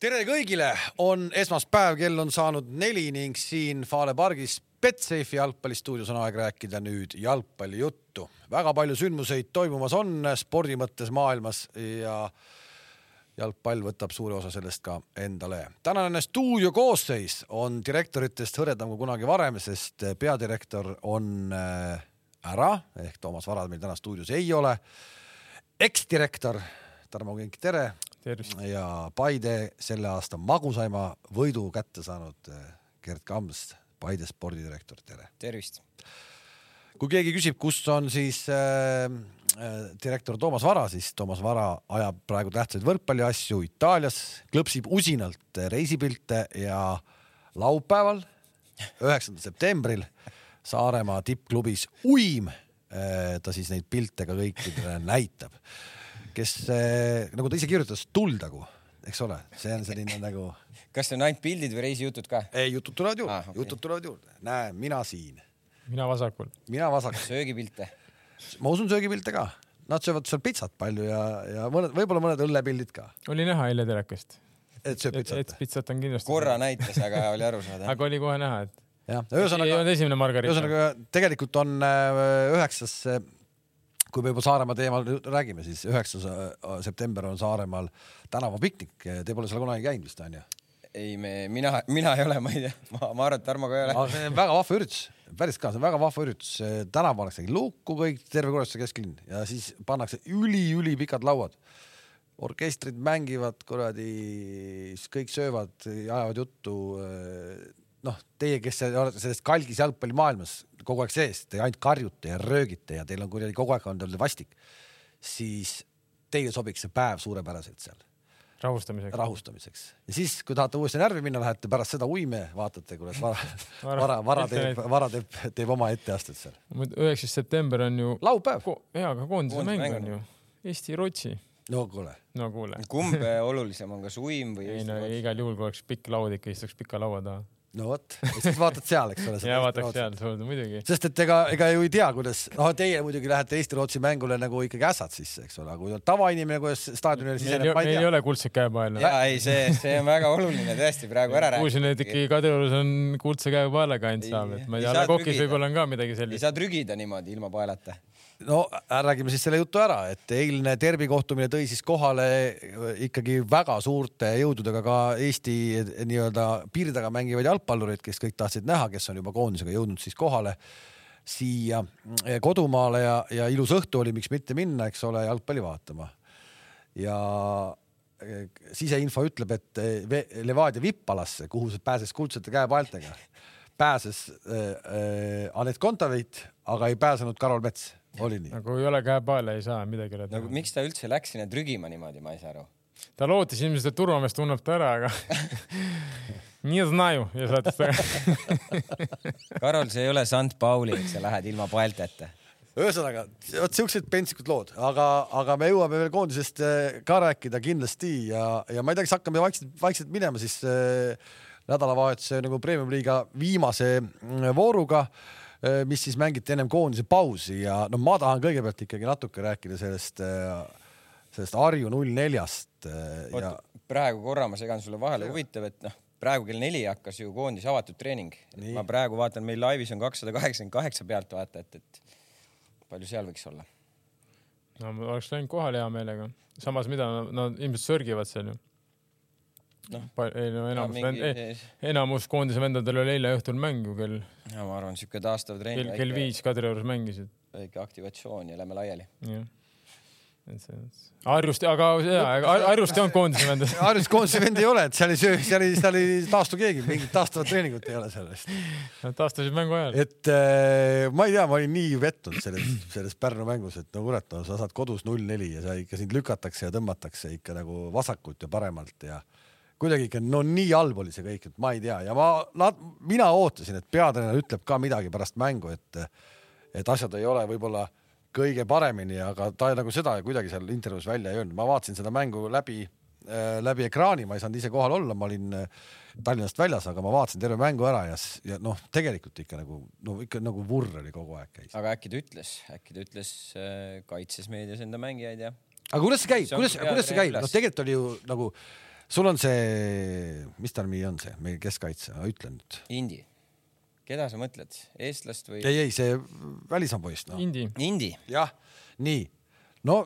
tere kõigile, on esmaspäev, kell on saanud neli ning siin Fale pargis Betsafe'i jalgpallistuudios on aeg rääkida nüüd jalgpallijuttu. väga palju sündmuseid toimumas on spordi mõttes maailmas ja jalgpall võtab suure osa sellest ka endale. tänane stuudio koosseis on direktoritest hõredam kui kunagi varem, sest peadirektor on äh, ära ehk Toomas Varad meil täna stuudios ei ole. eksdirektor Tarmo Kink, tere! Ja Paide selle aasta magusaima võidu kätte saanud eh, Gerd Kams, Paide spordidirektor, tere! tervist! kui keegi küsib, kus on siis äh, direktor Toomas Vara, siis Toomas Vara ajab praegu tähtsaid võrkpalliasju Itaalias, klõpsib usinalt reisipilte ja laupäeval, üheksandal septembril Saaremaa tippklubis Uim ta siis neid pilte ka kõikidele näitab kes nagu ta ise kirjutas, tuldagu, eks ole, see on selline nagu. kas see on ainult pildid või reisijutud ka? ei, jutud tulevad juurde ah,, okay. jutud tulevad juurde. näe, mina siin. mina vasakul. mina vasakul. söögipilte? ma usun söögipilte ka. Nad söövad seal pitsat palju ja, ja mõned, võib-olla mõned õllepildid ka. oli näha eile telekast. et sööb pitsat? et pitsat on kindlasti. korra näitas, aga oli aru saada. aga oli kohe näha, et. jah, ühesõnaga. ei olnud esimene margariita. ühesõnaga tegelikult on äh, üheksas kui me juba Saaremaa teemal räägime, siis üheksas äh, september on Saaremaal tänavapiknik. Te pole seal kunagi käinud vist onju? ei, me, mina, mina ei ole, ma ei tea, ma, ma arvan, et Tarmo ka ei ole. see on väga vahva üritus, päris ka, see on väga vahva üritus. tänav pannakse lukku kõik, terve kuradi kesklinn ja siis pannakse üli-ülipikad lauad. orkestrid mängivad kuradi, kõik söövad, ajavad juttu. Noh, teie, kes olete selles kalgis jalgpallimaailmas kogu aeg sees, te ainult karjute ja röögite ja teil on kuidagi kogu aeg on teil vastik, siis teile sobiks see päev suurepäraselt seal. rahustamiseks. rahustamiseks ja siis, kui tahate uuesti närvi minna, lähete pärast seda uime, vaatate, kuidas vara, vara, vara teeb, vara teeb, teeb oma etteastet seal. üheksas september on ju. laupäev Ko. jaa, aga koondise mäng on ju Eesti-Rootsi. no kuule. no kuule. kumb olulisem on, kas uim või ei no igal juhul, kui oleks pikk laud, ikka istuks pika laua taha no vot, siis vaatad seal, eks ole. ja vaataks seal, muidugi. sest et ega, ega ju ei tea, kuidas, noh, teie muidugi lähete Eesti-Rootsi mängule nagu ikkagi ässad sisse, eks ole, kui tavainimene, kuidas staadionile siseneb, ma ei tea. meil ei ole kuldset käepaela. ja ei, see, see on väga oluline tõesti praegu ära rääkida. kuulsin, et ikkagi Kadriorus on kuldse käepaelaga ainult saab, et ma ei tea, Lekokis võib-olla on ka midagi sellist. ei saa trügida niimoodi ilma paelata no räägime siis selle jutu ära, et eilne derbi kohtumine tõi siis kohale ikkagi väga suurte jõududega ka Eesti nii-öelda piiri taga mängivaid jalgpallureid, kes kõik tahtsid näha, kes on juba koondisega jõudnud siis kohale siia kodumaale ja, ja ilus õhtu oli, miks mitte minna, eks ole, jalgpalli vaatama. ja siseinfo ütleb, et Levadia Vippalasse, kuhu pääses kuldsete käepaeltega, pääses äh, äh, Anett Kontaveit, aga ei pääsenud Karol Mets oli nii? nagu ei ole käepaela, ei saa midagi öelda. nagu miks ta üldse läks sinna trügima niimoodi, ma ei saa aru. ta lootis ilmselt, et turvamees tunneb ta ära, aga nii znaju ja saatis ta Karol, see ei ole Sant Pauli, et sa lähed ilma paelteta ühesõnaga, vot siuksed pentsikud lood, aga, aga me jõuame veel koondisest eh, ka rääkida kindlasti ja, ja ma ei tea, kas hakkame vaikselt, vaikselt minema siis äh, nädalavahetuse nagu premium-liiga viimase mm, vooruga Äh, mis siis mängiti ennem koondise pausi ja no ma tahan kõigepealt ikkagi natuke rääkida sellest, äh, sellest Harju null neljast. Äh, ja... praegu korra ma segan sulle vahele, huvitav, et noh, praegu kell neli hakkas ju koondise avatud treening. ma praegu vaatan, meil laivis on kakssada kaheksakümmend kaheksa pealtvaatajat, et palju seal võiks olla? no ma oleks läinud kohale hea meelega, samas mida nad no, ilmselt sörgivad seal ju noh, ei no enamus no,, mingi... enamus koondise vendadel oli eile õhtul mäng ju kell. Ja ma arvan, siuke taastav trenn. kell, kell viis Kadriorus mängisid. väike aktivatsioon ja lähme laiali. et see, Harjust, aga jaa, Harjust ei olnud koondise vend. Harjust koondise vend ei ole, et seal ei söö, seal ei, seal ei taastu keegi, mingit taastavat treeningut ei ole sellest. Nad taastasid mängu ajal. et äh, ma ei tea, ma olin nii pettunud selles, selles Pärnu mängus, et no kurat, no sa saad kodus null neli ja sa ikka sind lükatakse ja tõmmatakse ikka nagu vasakult ja paremalt ja kuidagi ikka no nii halb oli see kõik, et ma ei tea ja ma, mina ootasin, et peatreener ütleb ka midagi pärast mängu, et, et asjad ei ole võib-olla kõige paremini, aga ta nagu seda kuidagi seal intervjuus välja ei öelnud. ma vaatasin seda mängu läbi äh,, läbi ekraani, ma ei saanud ise kohal olla, ma olin äh, Tallinnast väljas, aga ma vaatasin terve mängu ära ja, ja noh, tegelikult ikka nagu, no ikka nagu vurr oli kogu aeg käis. aga äkki ta ütles, äkki ta ütles äh,, kaitses meedias enda mängijaid ja. aga kuidas see käib, kuidas, kuidas see käib, noh, tegelikult oli ju nagu sul on see, mis ta nimi on see meie keskkaitse, ütle nüüd. Indi. keda sa mõtled, eestlast või? ei, ei see välismaa poiss no.. Indi. Indi. jah, nii, no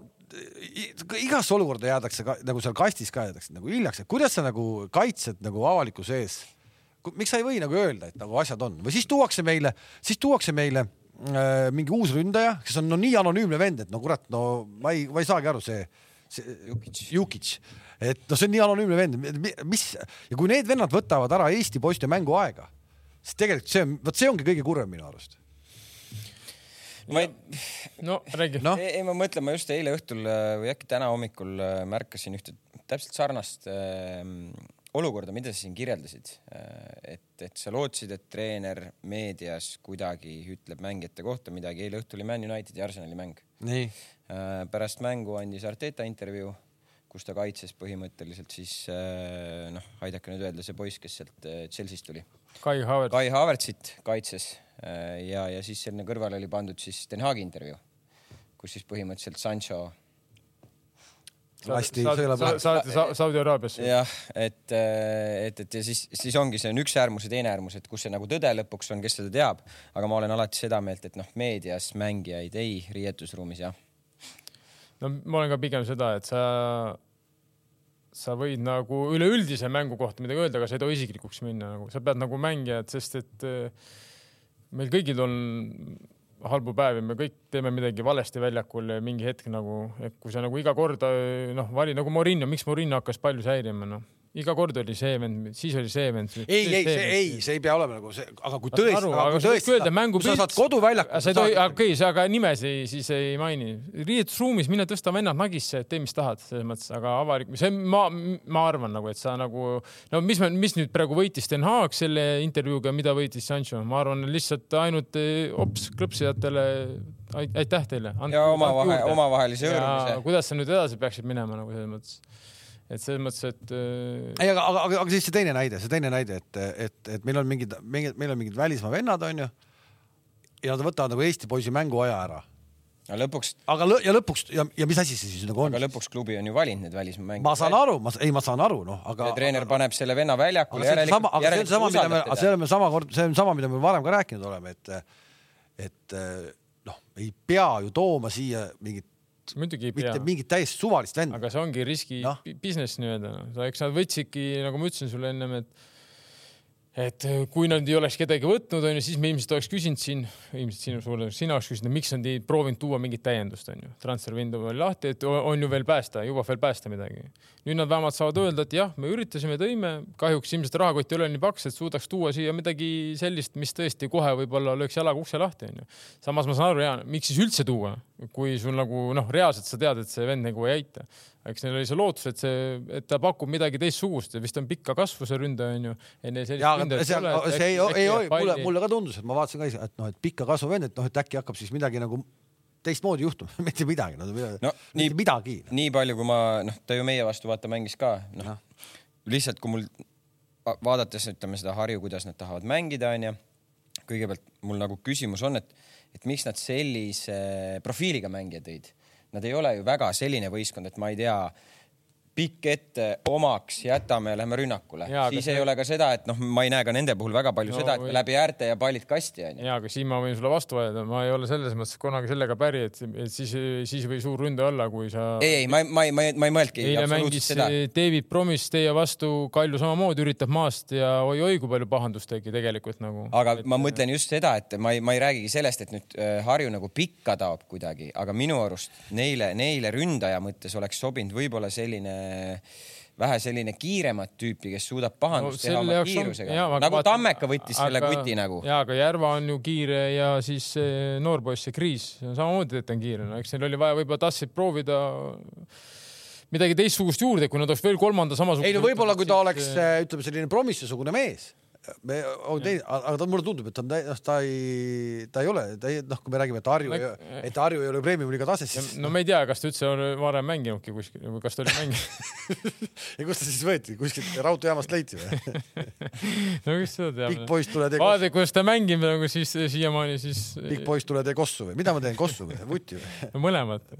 igasse olukorda jäädakse ka, nagu seal kastis ka jäädakse nagu hiljaks, et kuidas sa nagu kaitsed nagu avalikkuse ees. miks sa ei või nagu öelda, et nagu asjad on või siis tuuakse meile, siis tuuakse meile äh, mingi uus ründaja, kes on no nii anonüümne vend, et no kurat, no ma ei, ma ei saagi aru, see, see Jukic, Jukic et noh, see on nii anonüümne vend, mis ja kui need vennad võtavad ära Eesti poiste mänguaega, siis tegelikult see on, vot see ongi kõige kurvem minu arust ma ei. no räägi no.. ei, ei, ma mõtlen, ma just eile õhtul äh, või äkki täna hommikul äh, märkasin ühte täpselt sarnast äh, olukorda, mida sa siin kirjeldasid. Äh, et, et sa lootsid, et treener meedias kuidagi ütleb mängijate kohta midagi. eile õhtul oli Man Unitedi ja Arsenali mäng. nii. pärast mängu andis Arteta intervjuu kus ta kaitses põhimõtteliselt siis äh, noh, aidake nüüd öelda, see poiss, kes sealt äh, Chelsea'st tuli. Kai Havertz. Kai Havertzit kaitses äh, ja, ja siis sinna kõrvale oli pandud siis Den Haagi intervjuu, kus siis põhimõtteliselt Sancho lasti sõela peale. saati Saudi Araabiasse. jah, et, et, et ja siis, siis ongi, see on üks äärmus ja teine äärmus, et kus see nagu tõde lõpuks on, kes seda teab. aga ma olen alati seda meelt, et noh, meedias mängijaid ei, riietusruumis jah. no ma olen ka pigem seda, et sa sa võid nagu üleüldise mängu kohta midagi öelda, aga sa ei tohi isiklikuks minna, nagu. Sa pead nagu mängijad, sest et eh, meil kõigil on halbu päevi, me kõik teeme midagi valesti väljakul mingi hetk nagu, et kui sa nagu iga kord noh, vali nagu Morinho, miks Morinho hakkas palju säilima, noh iga kord oli see vend, siis oli see vend. ei, ei, see ei, see ei pea olema nagu see, aga kui tõesti, aga kui tõesti, kui sa saad koduväljakul. sa ei tohi, okei, sa aga nimesid siis ei maini. riietusruumis mine tõsta vennad nagisse, tee mis tahad, selles mõttes, aga avalik, see ma, ma arvan nagu, et sa nagu, no mis, mis nüüd praegu võitis Den Haag selle intervjuuga, mida võitis Sancho, ma arvan lihtsalt ainult hops eh, klõpsijatele aitäh teile. ja omavahel, omavahelise hõõrumise. kuidas sa nüüd edasi peaksid minema nagu selles mõttes et selles mõttes, et äh.... ei, aga, aga, aga siis see teine näide, see teine näide, et, et, et meil on mingid, mingid, meil on mingid välismaa vennad, onju. ja nad võtavad nagu Eesti poisi mänguaja ära. ja lõpuks. aga lõ, ja lõpuks ja, ja mis asi see siis nagu on? aga lõpuks klubi on ju valinud need välismaa mängijad. ma saan aru, ma, ei, ma saan aru, noh, aga. treener paneb selle venna väljakule. aga see on sama, aga see on sama, mida me, see on sama kord, see on sama, mida me varem ka rääkinud oleme, et, et noh, ei pea ju tooma siia mingit muidugi ei pea. mitte mingit täiesti suvalist venda. aga see ongi riski no. business nii-öelda, no. eks nad võtsidki, nagu ma ütlesin sulle ennem, et et äh, kui nad ei oleks kedagi võtnud, onju, siis me ilmselt oleks küsinud siin, ilmselt sinu suure, sina oleks küsinud, miks nad ei proovinud tuua mingit täiendust, onju. transfer window oli lahti, et on ju veel päästa, jõuab veel päästa midagi. Nüüd nad vähemalt saavad öelda, et jah, me üritasime, tõime, kahjuks ilmselt rahakott ei ole nii paks, et suudaks tuua siia midagi sellist, mis tõesti kohe võib-olla lööks jalaga ukse lahti, onju. samas ma saan aru, Jaan, miks siis üldse tuua, kui sul nagu noh, reaalselt sa tead, et see vend nagu ei aita eks neil oli see lootus, et see, et ta pakub midagi teistsugust ja vist on pikka kasvu see ründaja onju. see ei, ei, ei, mulle, mulle ka tundus, et ma vaatasin ka ise, et noh, et pikka kasvu vend, et noh, et äkki hakkab siis midagi nagu teistmoodi juhtuma mitte midagi, no no, nii, midagi. nii palju, kui ma noh, ta ju meie vastu vaata mängis ka, noh lihtsalt kui mul vaadates ütleme seda Harju, kuidas nad tahavad mängida, onju. kõigepealt mul nagu küsimus on, et, et miks nad sellise profiiliga mängija tõid Nad ei ole ju väga selline võistkond, et ma ei tea pikk ette omaks, jätame lähme rünnakule. siis ei see... ole ka seda, et noh, ma ei näe ka nende puhul väga palju no, seda, et või... läbi äärte ja pallid kasti onju. ja, aga siin ma võin sulle vastu vaielda, ma ei ole selles mõttes kunagi sellega päri, et, et siis, siis või suur ründe olla, kui sa. ei, ei, ma, ma, ma, ma ei mõelnudki. eile mängis seda. David Promis teie vastu, Kalju samamoodi üritab maast ja oi-oi, kui palju pahandust tegi tegelikult nagu. aga et... ma mõtlen just seda, et ma ei, ma ei räägigi sellest, et nüüd äh, Harju nagu pikka taob kuidagi, aga minu arust neile, neile ründaja mõttes oleks sobinud võib-olla selline vähe selline kiiremat tüüpi, kes suudab pahandust no, teha oma kiirusega. nagu vaat... Tammeka võttis aga, selle kuti nagu. ja, aga Järva on ju kiire ja siis noor poiss, see Kriis, samamoodi ta on kiire, no eks neil oli vaja võib-olla tahtsid proovida midagi teistsugust juurde, kui nad oleks veel kolmanda samasuguse. ei no võib-olla, kui ta oleks, ütleme selline promissesugune mees me, aga ta, mulle tundub, et ta on, noh, ta ei, ta ei ole, ta ei, noh, kui me räägime, et Harju, et Harju ei ole premium-liiga tases, siis. no me ei tea, kas ta üldse on varem mänginudki kuskil kas ta oli mänginud ja kust ta siis võeti, kuskilt raudteejaamast leiti või no kes seda teab. pikk poiss, tule tee kossu. vaata, kuidas ta mängib nagu siis siiamaani siis. pikk poiss, tule tee kossu või mida ma teen, kossu või vutti või no mõlemat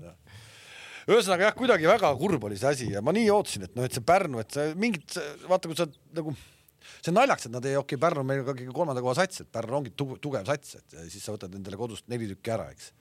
ühesõnaga jah, kuidagi väga kurb oli see asi ja ma nii ootasin, et noh, et see Pärnu, et see mingit, vaata, kui sa nagu, see on naljakas, et nad ei, okei okay,, Pärnu meil ka kõige kolmanda koha sats, et Pärnu ongi tugev, sats, et siis sa võtad endale kodust neli tükki ära, eks.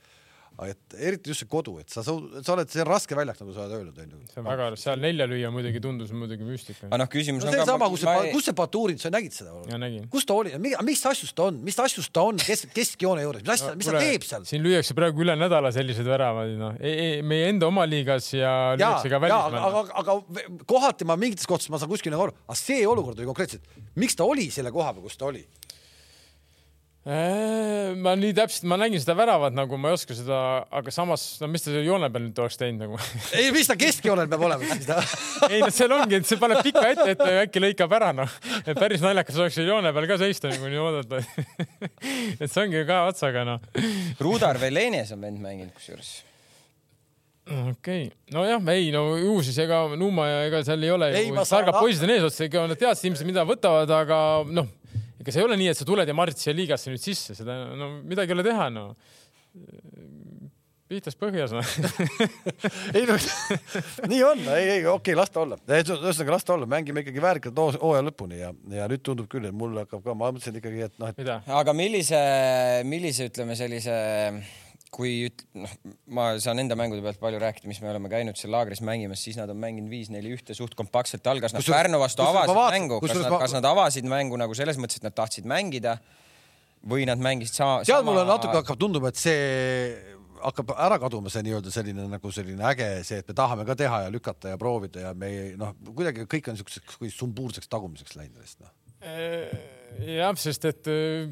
Aga et eriti just see kodu, et sa, sa oled, see on raske väljak, nagu sa oled öelnud, onju. see on väga, seal nelja lüüa muidugi tundus muidugi müstika aga. noh, küsimus no on see on sama, kus see, kus see Baturin, sa nägid seda? ja nägin. kus ta oli, mis asjus ta on, mis asjus ta on kes, keskjoone juures, mis asja, mis ta teeb seal? siin lüüakse praegu üle nädala sellised väravad, noh, meie enda oma liigas ja ja, lüüakse ka ja aga, välismaal. aga, aga kohati ma mingites kohtades ma saan kuskil nagu aru, aga see olukord oli konkreetselt, miks ta oli selle koha peal, kus ta oli? Äh, ma nii täpselt, ma nägin seda väravat nagu ma ei oska seda, aga samas, no mis ta selle joone peal nüüd oleks teinud nagu ei, mis ta keskjoonel peab olema siis ta? ei no seal ongi, et see paneb pika ette, et äkki lõikab ära noh. et päris naljakas oleks seal joone peal ka seista nagu nii oodata. et see ongi ka otsaga noh. Rudar Velenes on vend mänginud kusjuures. okei okay., nojah, ei no ju siis ega Numa ja ega seal ei ole Ei, ju targad poisid on eesotsas, ega nad teadsid ilmselt, mida võtavad, aga noh, ega see ei ole nii, et sa tuled ja marid siia liigasse nüüd sisse, seda no midagi ei ole teha no. pihtas põhjas noh. ei no nii on, ei, ei okei okay,, las ta olla, ühesõnaga las ta olla, mängime ikkagi väärikalt hoo- hooaja lõpuni ja, ja nüüd tundub küll, et mul hakkab ka, ma mõtlesin ikkagi, et noh, et aga millise, millise, ütleme sellise, kui noh, ma saan enda mängude pealt palju rääkida, mis me oleme käinud seal laagris mängimas, siis nad on mänginud viis-neli-ühte suht kompaktselt algas, nad Kusjuures- Pärnu vastu avasid vaatasin- mängu, kas nad ma-, kas nad avasid mängu nagu selles mõttes, et nad tahtsid mängida või nad mängisid sama, tead, mulle natuke hakkab tunduma, et see hakkab ära kaduma see nii-öelda selline nagu selline äge see, et me tahame ka teha ja lükata ja proovida ja me ei noh, kuidagi kõik on siukseks kui sumbuurseks tagumiseks läinud vist noh. jah, sest et äh,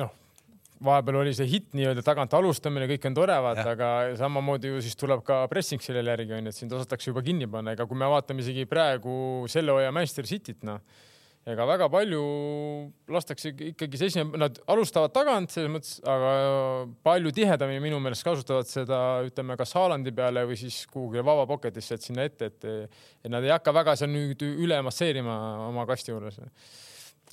noh, vahepeal oli see hitt nii-öelda tagant alustamine, kõik on tore, vaata, aga samamoodi ju siis tuleb ka pressing sellele järgi onju, et sind osatakse juba kinni panna, ega kui me vaatame isegi praegu selle hooaja Manchester Cityt, noh ega väga palju lastakse ikkagi see esimene, nad alustavad tagant selles mõttes, aga palju tihedamini minu meelest kasutavad seda, ütleme kas Haalandi peale või siis kuhugi vaba pocket'isse, et sinna ette, et, et nad ei hakka väga seal nüüd üle masseerima oma kasti juures.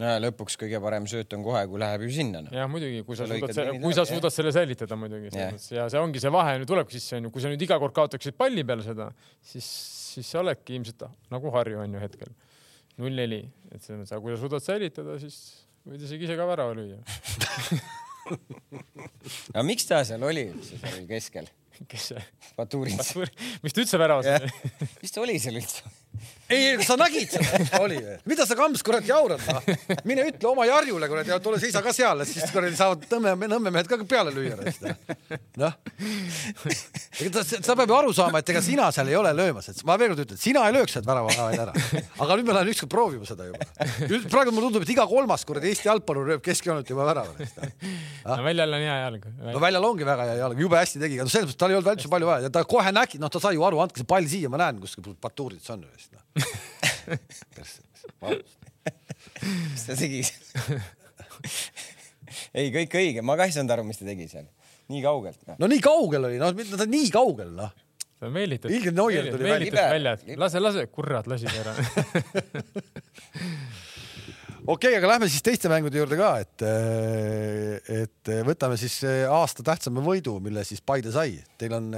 no,. lõpuks kõige parem sööt on kohe, kui läheb ju sinna no.. jah, muidugi, kui sa suudad, kui sa suudad selle säilitada muidugi mõttes ja see ongi see vahe nüüd tulebki sisse onju, kui sa nüüd iga kord kaotaksid palli peal seda, siis, siis sa oledki ilmselt nagu Harju on ju hetkel null neli, et selles mõttes, aga kui sa suudad säilitada, siis võid isegi ise ka värava lüüa. aga miks ta seal oli üldse seal keskel? kes see, Baturins, mis ta üldse väravas oli? mis ta oli seal üldse? ei, sa nägid seda, oli või? mida sa kamps kurat jaurad noh, mine ütle oma Jarjule kurat ja tule seisa ka seal, et siis kuradi saavad Nõmme, Nõmme mehed ka peale lüüa. noh, ega ta, ta peab ju aru saama, et ega sina seal ei ole löömas, et ma veel kord ütlen, sina ei lööks sealt väravavaid ära. aga nüüd ma lähen ükskord proovima seda juba. praegu mulle tundub, et iga kolmas kuradi Eesti jalgpallur lööb keskjoonelt juba värava. no väljal on hea jalg. no väljal ongi väga hea jalg, jube hästi tegi, no selles mõttes tal ei olnud üldse palju vaja ja ta kohe nägi, noh, ta sai ju aru, andke see pall siia, ma näen kuskil Batuurits on vist noh. mis ta tegi seal? ei, kõik õige, ma ka ei saanud aru, mis ta tegi seal. nii kaugelt noh.. no nii kaugel oli, noh, ta on nii kaugel, noh. ta meelitas. Ilgelt Neuer tuli välja. meelitas välja, et lase, lase, kurat, lasid ära. okei okay,, aga lähme siis teiste mängude juurde ka, et, et võtame siis aasta tähtsama võidu, mille siis Paide sai. Teil on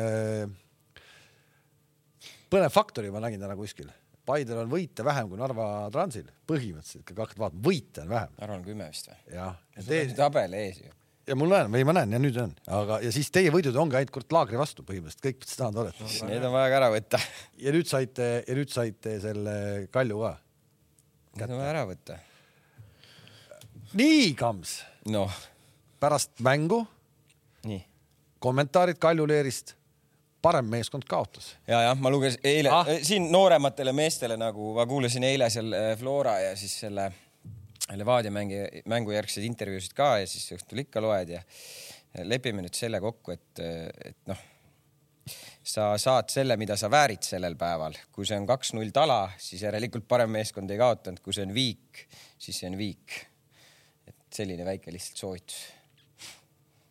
põnev faktori, ma nägin täna kuskil. Paidel on võite vähem kui Narva Transil, põhimõtteliselt, kui hakkad vaatama, võite on vähem. Narva on kümme vist või? jah, ja sul on tabel ees ju. ja mul näen, ei ma näen ja nüüd on, aga, ja siis teie võidud ongi ainult kord laagri vastu põhimõtteliselt, kõik, mis te saanud olete. Need on vaja ka ära võtta. ja nüüd saite, ja nüüd saite selle Kalju ka. Need on vaja ära võtta. nii, Kams, noh, pärast mängu nii. kommentaarid Kaljuleerist, parem meeskond kaotas. ja, jah, ma lugesin eile Ah. ah., siin noorematele meestele nagu ma kuulasin eile seal äh, Flora ja siis selle Levadia mängi, mängujärgseid intervjuusid ka ja siis õhtul ikka loed ja ja lepime nüüd selle kokku, et, et noh, sa saad selle, mida sa väärid sellel päeval, kui see on kaks-null tala, siis järelikult parem meeskond ei kaotanud, kui see on viik, siis see on viik. et selline väike lihtsalt soovitus.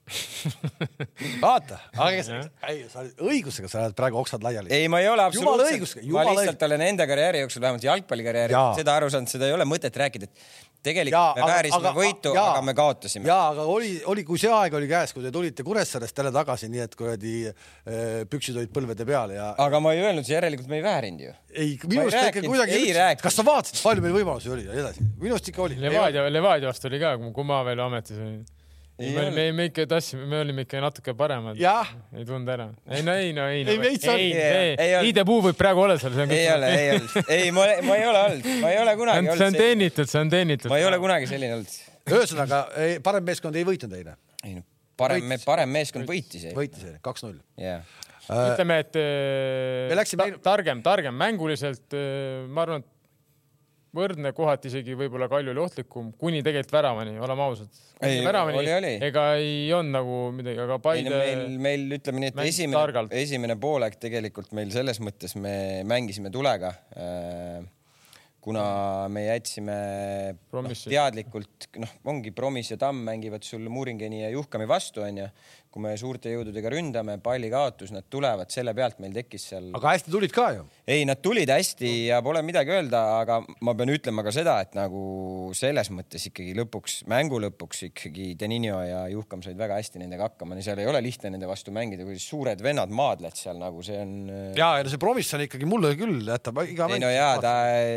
vaata, aga sa, ei, sa oled õigusega, sa oled praegu oksad laiali. ei, ma ei ole absoluutselt õigusega,, ma lihtsalt olen enda karjääri jooksul, vähemalt jalgpallikarjääri jooksul seda aru saanud, seda ei ole mõtet rääkida, et tegelikult me väärisime võitu, aga me kaotasime. ja aga oli, oli, kui see aeg oli käes, kui te tulite Kuressaarest jälle tagasi, nii et kuradi eh, püksid olid põlvede peal ja aga ma ei öelnud, järelikult me ei väärinud ju. ei, minu arust ikka kuidagi ei, rääkinud. kas sa vaatasid, palju meil võimalusi oli ja nii edasi? minu arust ikka oli. Levadia, Levadia vastu oli ka, kui ma veel ametis olin. Ei me, olnud. me, me ikka tahtsime, me olime ikka natuke paremad. ei tulnud ära. ei no ei no ei no. Ei, veits on. ei, Ei, ei, ei olnud. Hiidepuu võib praegu olla seal. ei ole, ei olnud, ei, ma, ma ei ole olnud, ma ei ole kunagi see on olnud. teenitud, see on teenitud. ma ei ole kunagi selline olnud. ühesõnaga ei, parem meeskond ei võitnud eile, ei no parem, parem meeskond võitis. võitis eile kaks-null. jah, ütleme, et Me äh, läksime- ta, targem, targem mänguliselt, ma arvan, et võrdne, kohati isegi võib-olla Kalju oli ohtlikum, kuni tegelikult väravani, oleme ausad. Ega ei olnud nagu midagi, aga Paide meil, meil ütleme nii, et esimene esimene poolek tegelikult meil selles mõttes me mängisime tulega. kuna me jätsime Promissi. teadlikult, noh, ongi Promis ja Tamm mängivad sul Muuringeni ja Juhkami vastu, onju. Kui me suurte jõududega ründame, palli kaotus, nad tulevad, selle pealt meil tekkis seal aga hästi tulid ka ju. ei, nad tulid hästi ja pole midagi öelda, aga ma pean ütlema ka seda, et nagu selles mõttes ikkagi lõpuks, mängu lõpuks ikkagi Denino ja Juhkam said väga hästi nendega hakkama, seal ei ole lihtne nende vastu mängida, kui suured vennad maadled seal nagu see on. ja, ja no see Promisson ikkagi mulle küll jätab iga ei no jaa, ta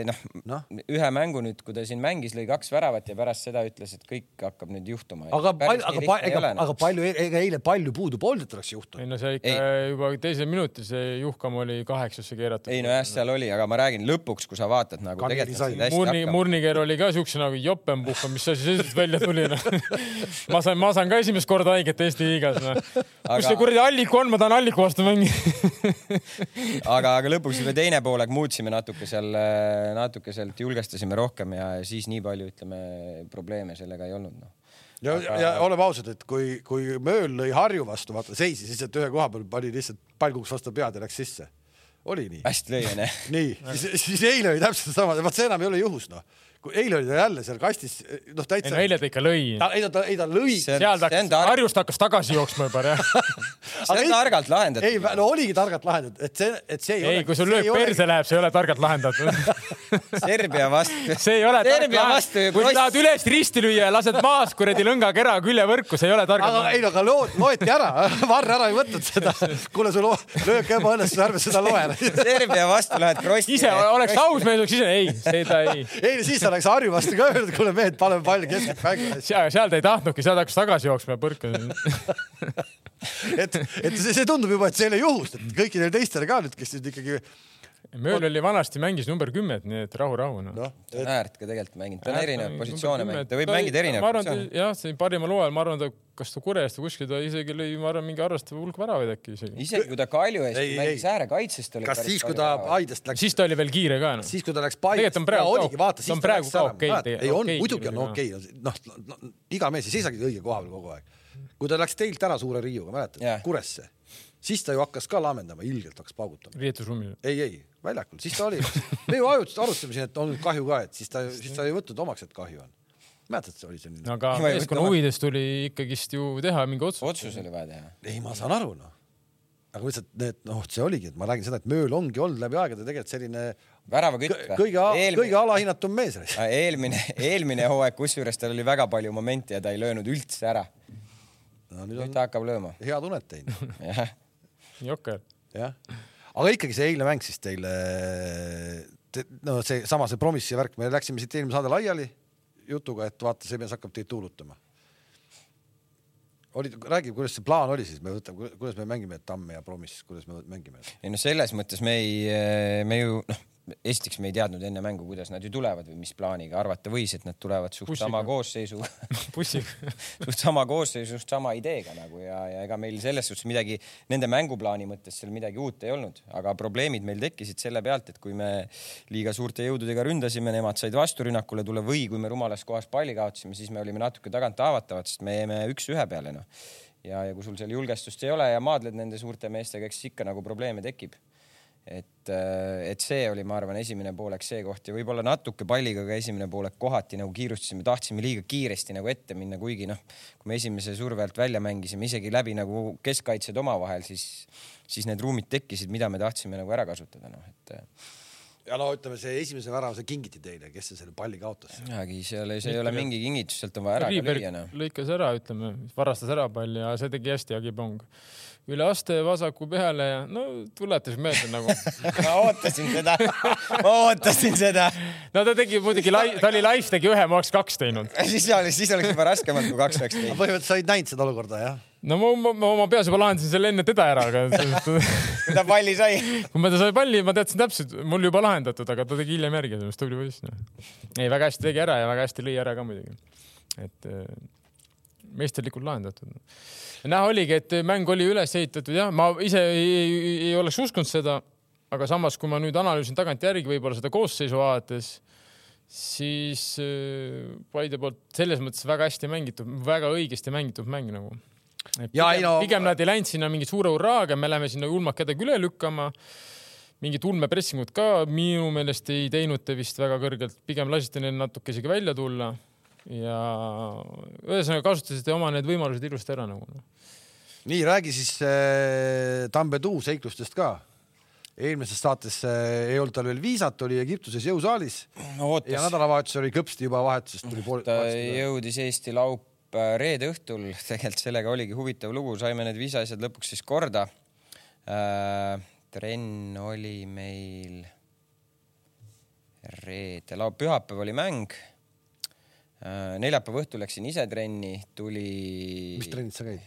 noh Noh. no., ühe mängu nüüd, kui ta siin mängis, lõi kaks väravat ja pärast seda ütles, et kõik hakkab nüüd juhtuma. aga aga ega, noh. aga palju, ega eile palju puudu polnud, et oleks ei juhtunud. no see ikka Ei. juba teisel minutil see Juhkam oli kaheksasse keeratud. ei no jah, seal oli, aga ma räägin lõpuks, kui sa vaatad nagu Kaneli tegelikult Murni, hakkama. Murniger oli ka siukse nagu jopenpuhka, mis asi see siis välja tuli noh. ma sain, ma saan ka esimest korda haiget Eesti liigas kus Aga- see kuradi Alliku on, ma tahan Alliku vastu mängida. aga, aga lõpuks juba teine poolek muutsime natuke seal, natuke sealt julgestasime rohkem ja siis nii palju, ütleme, probleeme sellega ei olnud noh. ja, ja oleme ausad, et kui, kui Mööl lõi Harju vastu, vaata seisis lihtsalt ühe koha peal, pani lihtsalt pall kukkus vastu pead ja läks sisse. oli nii? hästi lõi onju. nii, siis, siis eile oli täpselt sama, vaat see enam ei ole juhus noh. Kui eile oli ta jälle seal kastis, noh ei täitsa no. eile ta ikka lõi. ta, ei ta, ei ta lõi. Seal ta hakkas, Harjust hakkas tagasi jooksma juba jah. see on targalt lahendatud. ei, no oligi targalt lahendatud, et see, et see ei, ei, ole. kui sul löök perse läheb, see ei ole targalt lahendatud. Serbia vastu. see ei ole Serbia vastu kui sa tahad üles risti lüüa ja lased maas kuradi lõngakera küljevõrku, see ei ole targalt aga ei no aga loo-, loeti ära, Varr ära ei võtnud seda. kuule, sul löök ebaõnnestus, ärme seda loe. Serbia vastu lähed krossi. ise oleks aus mees, oleks ise, ei, seda ei. ei, siis oleks Harju vastu ka öelnud, kuule mehed, paneme palli keskelt mängu. seal, ta ei tahtnudki, seal ta hakkas tagasi jooksma ja põrkas. et, et see, see tundub juba, et see ei ole juhus, et kõikidel teistel ka nüüd, kes nüüd ikkagi Mööl oli vanasti mängis number kümmet, nii et rahu, rahu noh. noh, ta on äärt ka tegelikult mänginud, ta on erinevaid positsioone mänginud, ta võib mängida ma erinevaid positsioone. jah, see parimal hooajal, ma arvan, ta, kas ta Kurest või kuskil ta isegi lõi, ma arvan, mingi arvestatav hulk väravaid äkki isegi. isegi kui ta Kalju eest Ei, mängis ei. äärekaitsest. kas siis, kui ta Paidest läks, siis ta oli veel kiire ka noh. siis kui ta läks Paidest, Tegelikult on praegu ka- oligi, vaata, ta siis on praegu ka okei ei on muidugi on okei, noh no,, iga mees ei seisagi õige koha peal kogu aeg. kui ta läks teilt ära suure riiuga, mäletad Kuresse, siis ta ju hakkas ka laamendama, ilgelt hakkas paugutama. riietusruumis. ei, ei väljakul, siis ta oli, me ju ajutisest arutasime siin, et on kahju ka, et siis ta, siis ta ei võtnud omaks, et kahju on. mäletad, see oli selline aga meeskonna huvides tuli ikkagist ju teha mingi otsus. otsus oli vaja teha. ei, ma saan aru noh. aga lihtsalt need, noh, see oligi, et ma räägin seda, et Mööl ongi olnud läbi aegade tegelikult selline väravakütt kõ- kõige, kõige alahinnatum mees. eelmine, eelmine hooaeg, kusjuures tal oli väga palju momente ja ta ei löönud üldse ära. no nüüd nüüd on ta hakkab lööma. hea tunnet teinud, jah, Jokker. jah. Aga ikkagi see eilne mäng siis teile, no see sama see Promissi värk, me läksime siit eelmine saade laiali jutuga, et vaata, see mees hakkab teid tuulutama. oli, räägi, kuidas see plaan oli siis, me võtame, kuidas me mängime Tamme ja Promiss, kuidas me mängime? ei no selles mõttes me ei, me ju noh, esiteks me ei teadnud enne mängu, kuidas nad ju tulevad või mis plaaniga, arvata võis, et nad tulevad suht Bussiga. sama koosseisuga suht sama koosseisu, suht sama ideega nagu ja, ja ega meil selles suhtes midagi nende mänguplaani mõttes seal midagi uut ei olnud, aga probleemid meil tekkisid selle pealt, et kui me liiga suurte jõududega ründasime, nemad said vasturünnakule tulla või kui me rumalas kohas palli kaotasime, siis me olime natuke tagant haavatavad, sest me jäime üks-ühe peale noh. ja, ja kui sul seal julgestust ei ole ja maadled nende suurte meestega, eks ikka nagu probleeme tekib et, et see oli, ma arvan, esimene poolek see koht ja võib-olla natuke palliga ka esimene poolek kohati nagu kiirustasime, tahtsime liiga kiiresti nagu ette minna, kuigi noh, kui me esimese surve alt välja mängisime, isegi läbi nagu keskkaitsjad omavahel, siis, siis need ruumid tekkisid, mida me tahtsime nagu ära kasutada, noh et ja no ütleme, see esimese värava, see kingiti teile, kes see selle palli kaotas? midagi, see ei ole, see ei ole mingi kingitus, sealt on vaja ära lüüa, noh. lõikas ära, ütleme, varastas ära palli ja see tegi hästi Agibong. Üle aste vasaku peale ja no tuletas meelde nagu. ma ootasin seda, ma ootasin seda. no ta tegi muidugi, ta oli live tegi ühe, ma oleks kaks teinud. siis oli, siis oleks juba raskemalt kui kaks oleks teinud. põhimõtteliselt sa olid näinud seda olukorda, jah? no ma, ma, ma oma peas juba lahendasin selle enne teda ära, aga kui ta palli sai. kui ma ta sai palli, ma teadsin täpselt, mul juba lahendatud, aga ta tegi hiljem järgi, tubli poiss no.. ei, väga hästi tegi ära ja väga hästi lõi ära ka muidugi. et äh, meisterlikult lahendatud. näha oligi, et mäng oli üles ehitatud jah, ma ise ei, ei, ei oleks uskunud seda, aga samas, kui ma nüüd analüüsin tagantjärgi võib-olla seda koosseisu vaadates, siis äh, Paide poolt selles mõttes väga hästi mängitud, väga õigesti mängitud mäng nagu. Pigem, no- pigem nad ei läinud sinna mingi suure hurraaga, me läheme sinna julmalt kedagi üle lükkama. mingit ulmepressingut ka minu meelest ei teinud te vist väga kõrgelt, pigem lasite neil natuke isegi välja tulla ja ühesõnaga kasutasite oma need võimalused ilusti ära nagu. nii, räägi siis äh, Tambetuu seiklustest ka. eelmises saates äh, ei olnud tal veel viisat, oli Egiptuses jõusaalis ja ootas, nädalavahetusel oli kõpsti juba vahetusest tuli pool. ta jõudis Eesti laup äh, reede õhtul, tegelikult sellega oligi huvitav lugu, saime need viisaasjad lõpuks siis korda äh,. trenn oli meil reede, laupäev, pühapäev oli mäng. Neljapäeva õhtul läksin ise trenni, tuli. mis trennis sa käid?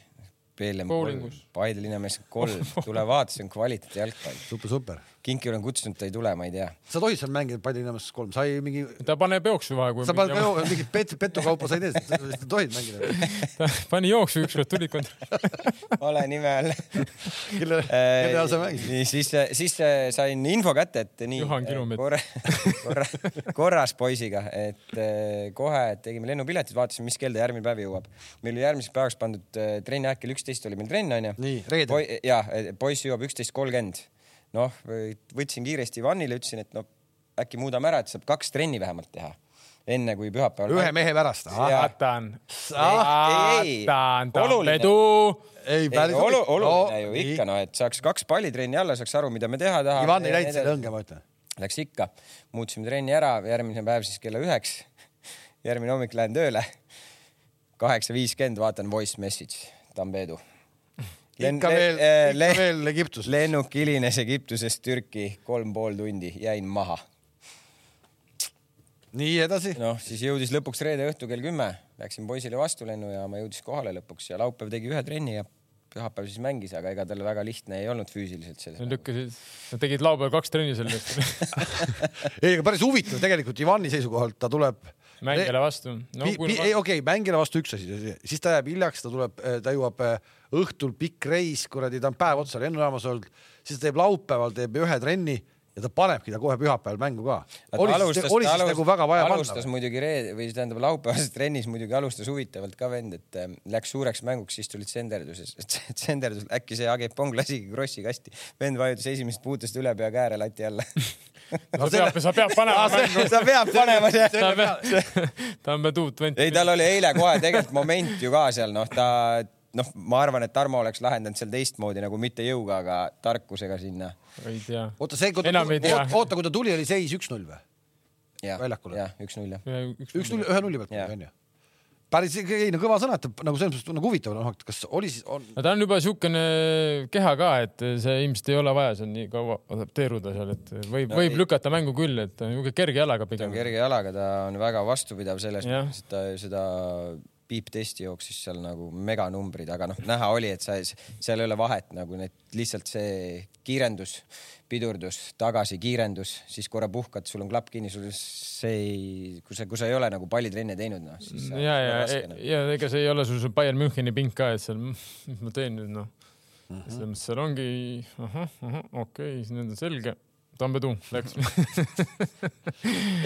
Bowlingus., Paide linnamees kolm, tule vaata, see on kvaliteet jalgpall. super, super. Kinki olen kutsunud, ta ei tule, ma ei tea. sa tohid seal mängida Paide linnamees kolm, sa ei mingi, ta paneb jooksu vahe, kui sa paned ka ju- mingit pet-, petukaupa sa ei tee, sa tohid mängida. ta pani jooksu ükskord, tulid kontrollima. vale nime all. kelle, kelle all sa mängid? nii siis, siis äh, sain info kätte, et nii Juhan Kilumeet. korra, korra, korras poisiga, et äh, kohe tegime lennupiletid, vaatasime, mis kell ta järgmine päev jõuab. meil oli järgmiseks päevaks pandud äh, trenni aeg kell üksteist oli meil trenn onju. nii, reede. ja poiss jõuab üksteist kolmkümmend. noh, võtsin kiiresti Ivanile, ütlesin, et no äkki muudame ära, et saab kaks trenni vähemalt teha enne kui pühapäeval. ühe mehe pärast. Jaa. vaatan, ei, ei. päris olu, oluline ju ikka noh, et saaks kaks pallitrenni alla, saaks aru, mida me teha tahame. Ivan ei läinud selle õnge, ma ütlen. Läks ikka, muutsime trenni ära, järgmine päev siis kella üheks. järgmine hommik lähen tööle. kaheksa viiskümmend vaatan voice message, Tambedu. Ikka veel, ikka veel Egiptus. lennuk hilines Egiptusest Türki kolm pool tundi, jäin maha. nii edasi. noh, siis jõudis lõpuks reede õhtu kell kümme, läksin poisile vastulennujaama, jõudis kohale lõpuks ja laupäev tegi ühe trenni ja pühapäev siis mängis, aga ega tal väga lihtne ei olnud füüsiliselt selles lükkasid, nad tegid laupäeval kaks trenni selle eest, ei, aga päris huvitav tegelikult Ivani seisukohalt, ta tuleb. Mängijale vastu no,. ei, okei okay,, mängijale vastu üks asi, siis ta jääb hiljaks, ta tuleb, ta jõuab äh, õhtul pikk reis, kuradi, ta on päev otsa lennujaamas olnud, siis ta teeb laupäeval, teeb ühe trenni ja ta panebki ta kohe pühapäeval mängu ka. oli siis, oli siis nagu väga vaja alustas panna. muidugi reede või tähendab laupäevases trennis muidugi alustas huvitavalt ka vend, et äh, läks suureks mänguks, siis tulid senderduses, senderdus, äkki see Agepong lasigi krossi kasti, vend vajutas esimesest puutest üle pea kääre lati alla sa pead, sa pead panema mängu. sa pead panema see. sa pead, Tammeduud vend. ei, tal oli eile kohe tegelikult moment ju ka seal, noh, ta noh, ma arvan, et Tarmo oleks lahendanud seal teistmoodi nagu mitte jõuga, aga tarkusega sinna. ei tea. oota, see, oota, kui ta tuli, oli seis üks-null või? jah Väljakule., jah, üks-null jah. üks-null, ühe nulli pealt onju. päris, ei no kõva sõna, et nagu selles mõttes nagu huvitav on, kas oli siis, on, no ta on juba siukene keha ka, et see ilmselt ei ole vaja seal nii kaua adapteeruda seal, et võib, No võib ei- lükata mängu küll, et niisugune kerge jalaga pigem. kerge jalaga, ta on väga vastupidav selles mõttes, et ta seda piiptesti jooksis seal nagu meganumbrid, aga noh, näha oli, et sa, seal ei ole vahet nagu need lihtsalt see kiirendus, pidurdus, tagasi kiirendus, siis korra puhkad, sul on klapp kinni, sul see ei, kui sa, kui sa ei ole nagu pallitrenne teinud, noh siis. ja, ja, ja ega see ei ole sul see Bayern Müncheni pink ka, et seal, mis ma teen nüüd noh. selles mõttes seal ongi ahah, ahah, okei okay,, nüüd on selge. Tambedu läks.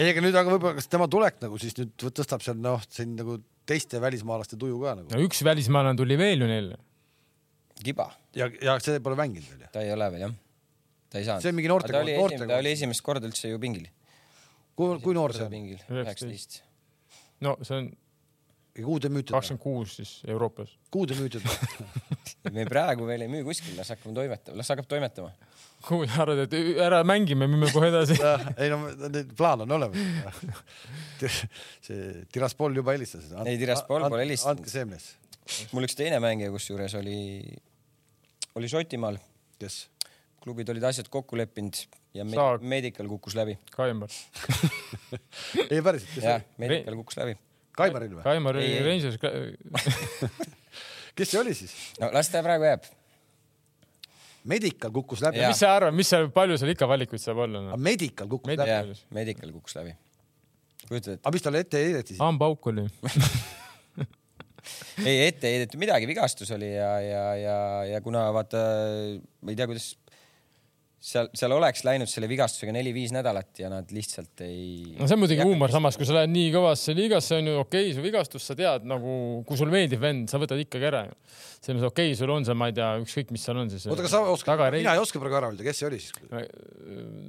ei, aga nüüd aga võib-olla, kas tema tulek nagu siis nüüd tõstab seal noh, siin nagu teiste välismaalaste tuju ka nagu no üks välismaalane tuli veel ju neile. kiba, ja, ja see pole mänginud veel ju. ta ei ole veel jah. ta ei saanud. See on mingi noorte- ta oli noorte- esimene, ta oli esimest korda üldse ju pingil. kui, kui noor see on? pingil, Üheksateist. no see on kuhu te müüte? kakskümmend kuus siis Euroopas. kuhu te müüte? me praegu veel ei müü kuskil, las hakkame toimetama, las hakkab toimetama. Kuhu sa arvad, et ära mängime, müüme kohe edasi? ei no plaan on olemas. see Tiraspol juba helistas. Ei, Tiraspol pole helistanud. andke see mees, mul üks teine mängija kusjuures oli, oli Šotimaal, kes? klubid olid asjad kokku leppinud ja me Saag. Medical kukkus läbi. Kaimar, ei päriselt, kes see, Medical kukkus läbi. Kaimaril või? Kaimar Ei, oli ei. Rangers, kes see oli siis? no las ta praegu jääb. Medical kukkus läbi mis sa arvad, mis seal, palju seal ikka valikuid saab olla no?? Medical kukkus Medi- läbi. Medical kukkus läbi. kujutad ette? aga mis talle ette heideti siis? hambauk oli. ei, ette ei heidetud midagi, vigastus oli ja, ja, ja, ja kuna vaata, ma ei tea, kuidas seal, seal oleks läinud selle vigastusega neli-viis nädalat ja nad lihtsalt ei. no see on muidugi huumor, samas kui sa lähed nii kõvasse liigasse onju, okei okay,, su vigastus, sa tead nagu, kui sulle meeldib vend, sa võtad ikkagi ära ju. selles mõttes okei okay,, sul on see, ma ei tea, ükskõik, mis seal on siis. oota, kas sa oskad, mina ei oska praegu ära öelda, kes see oli siis?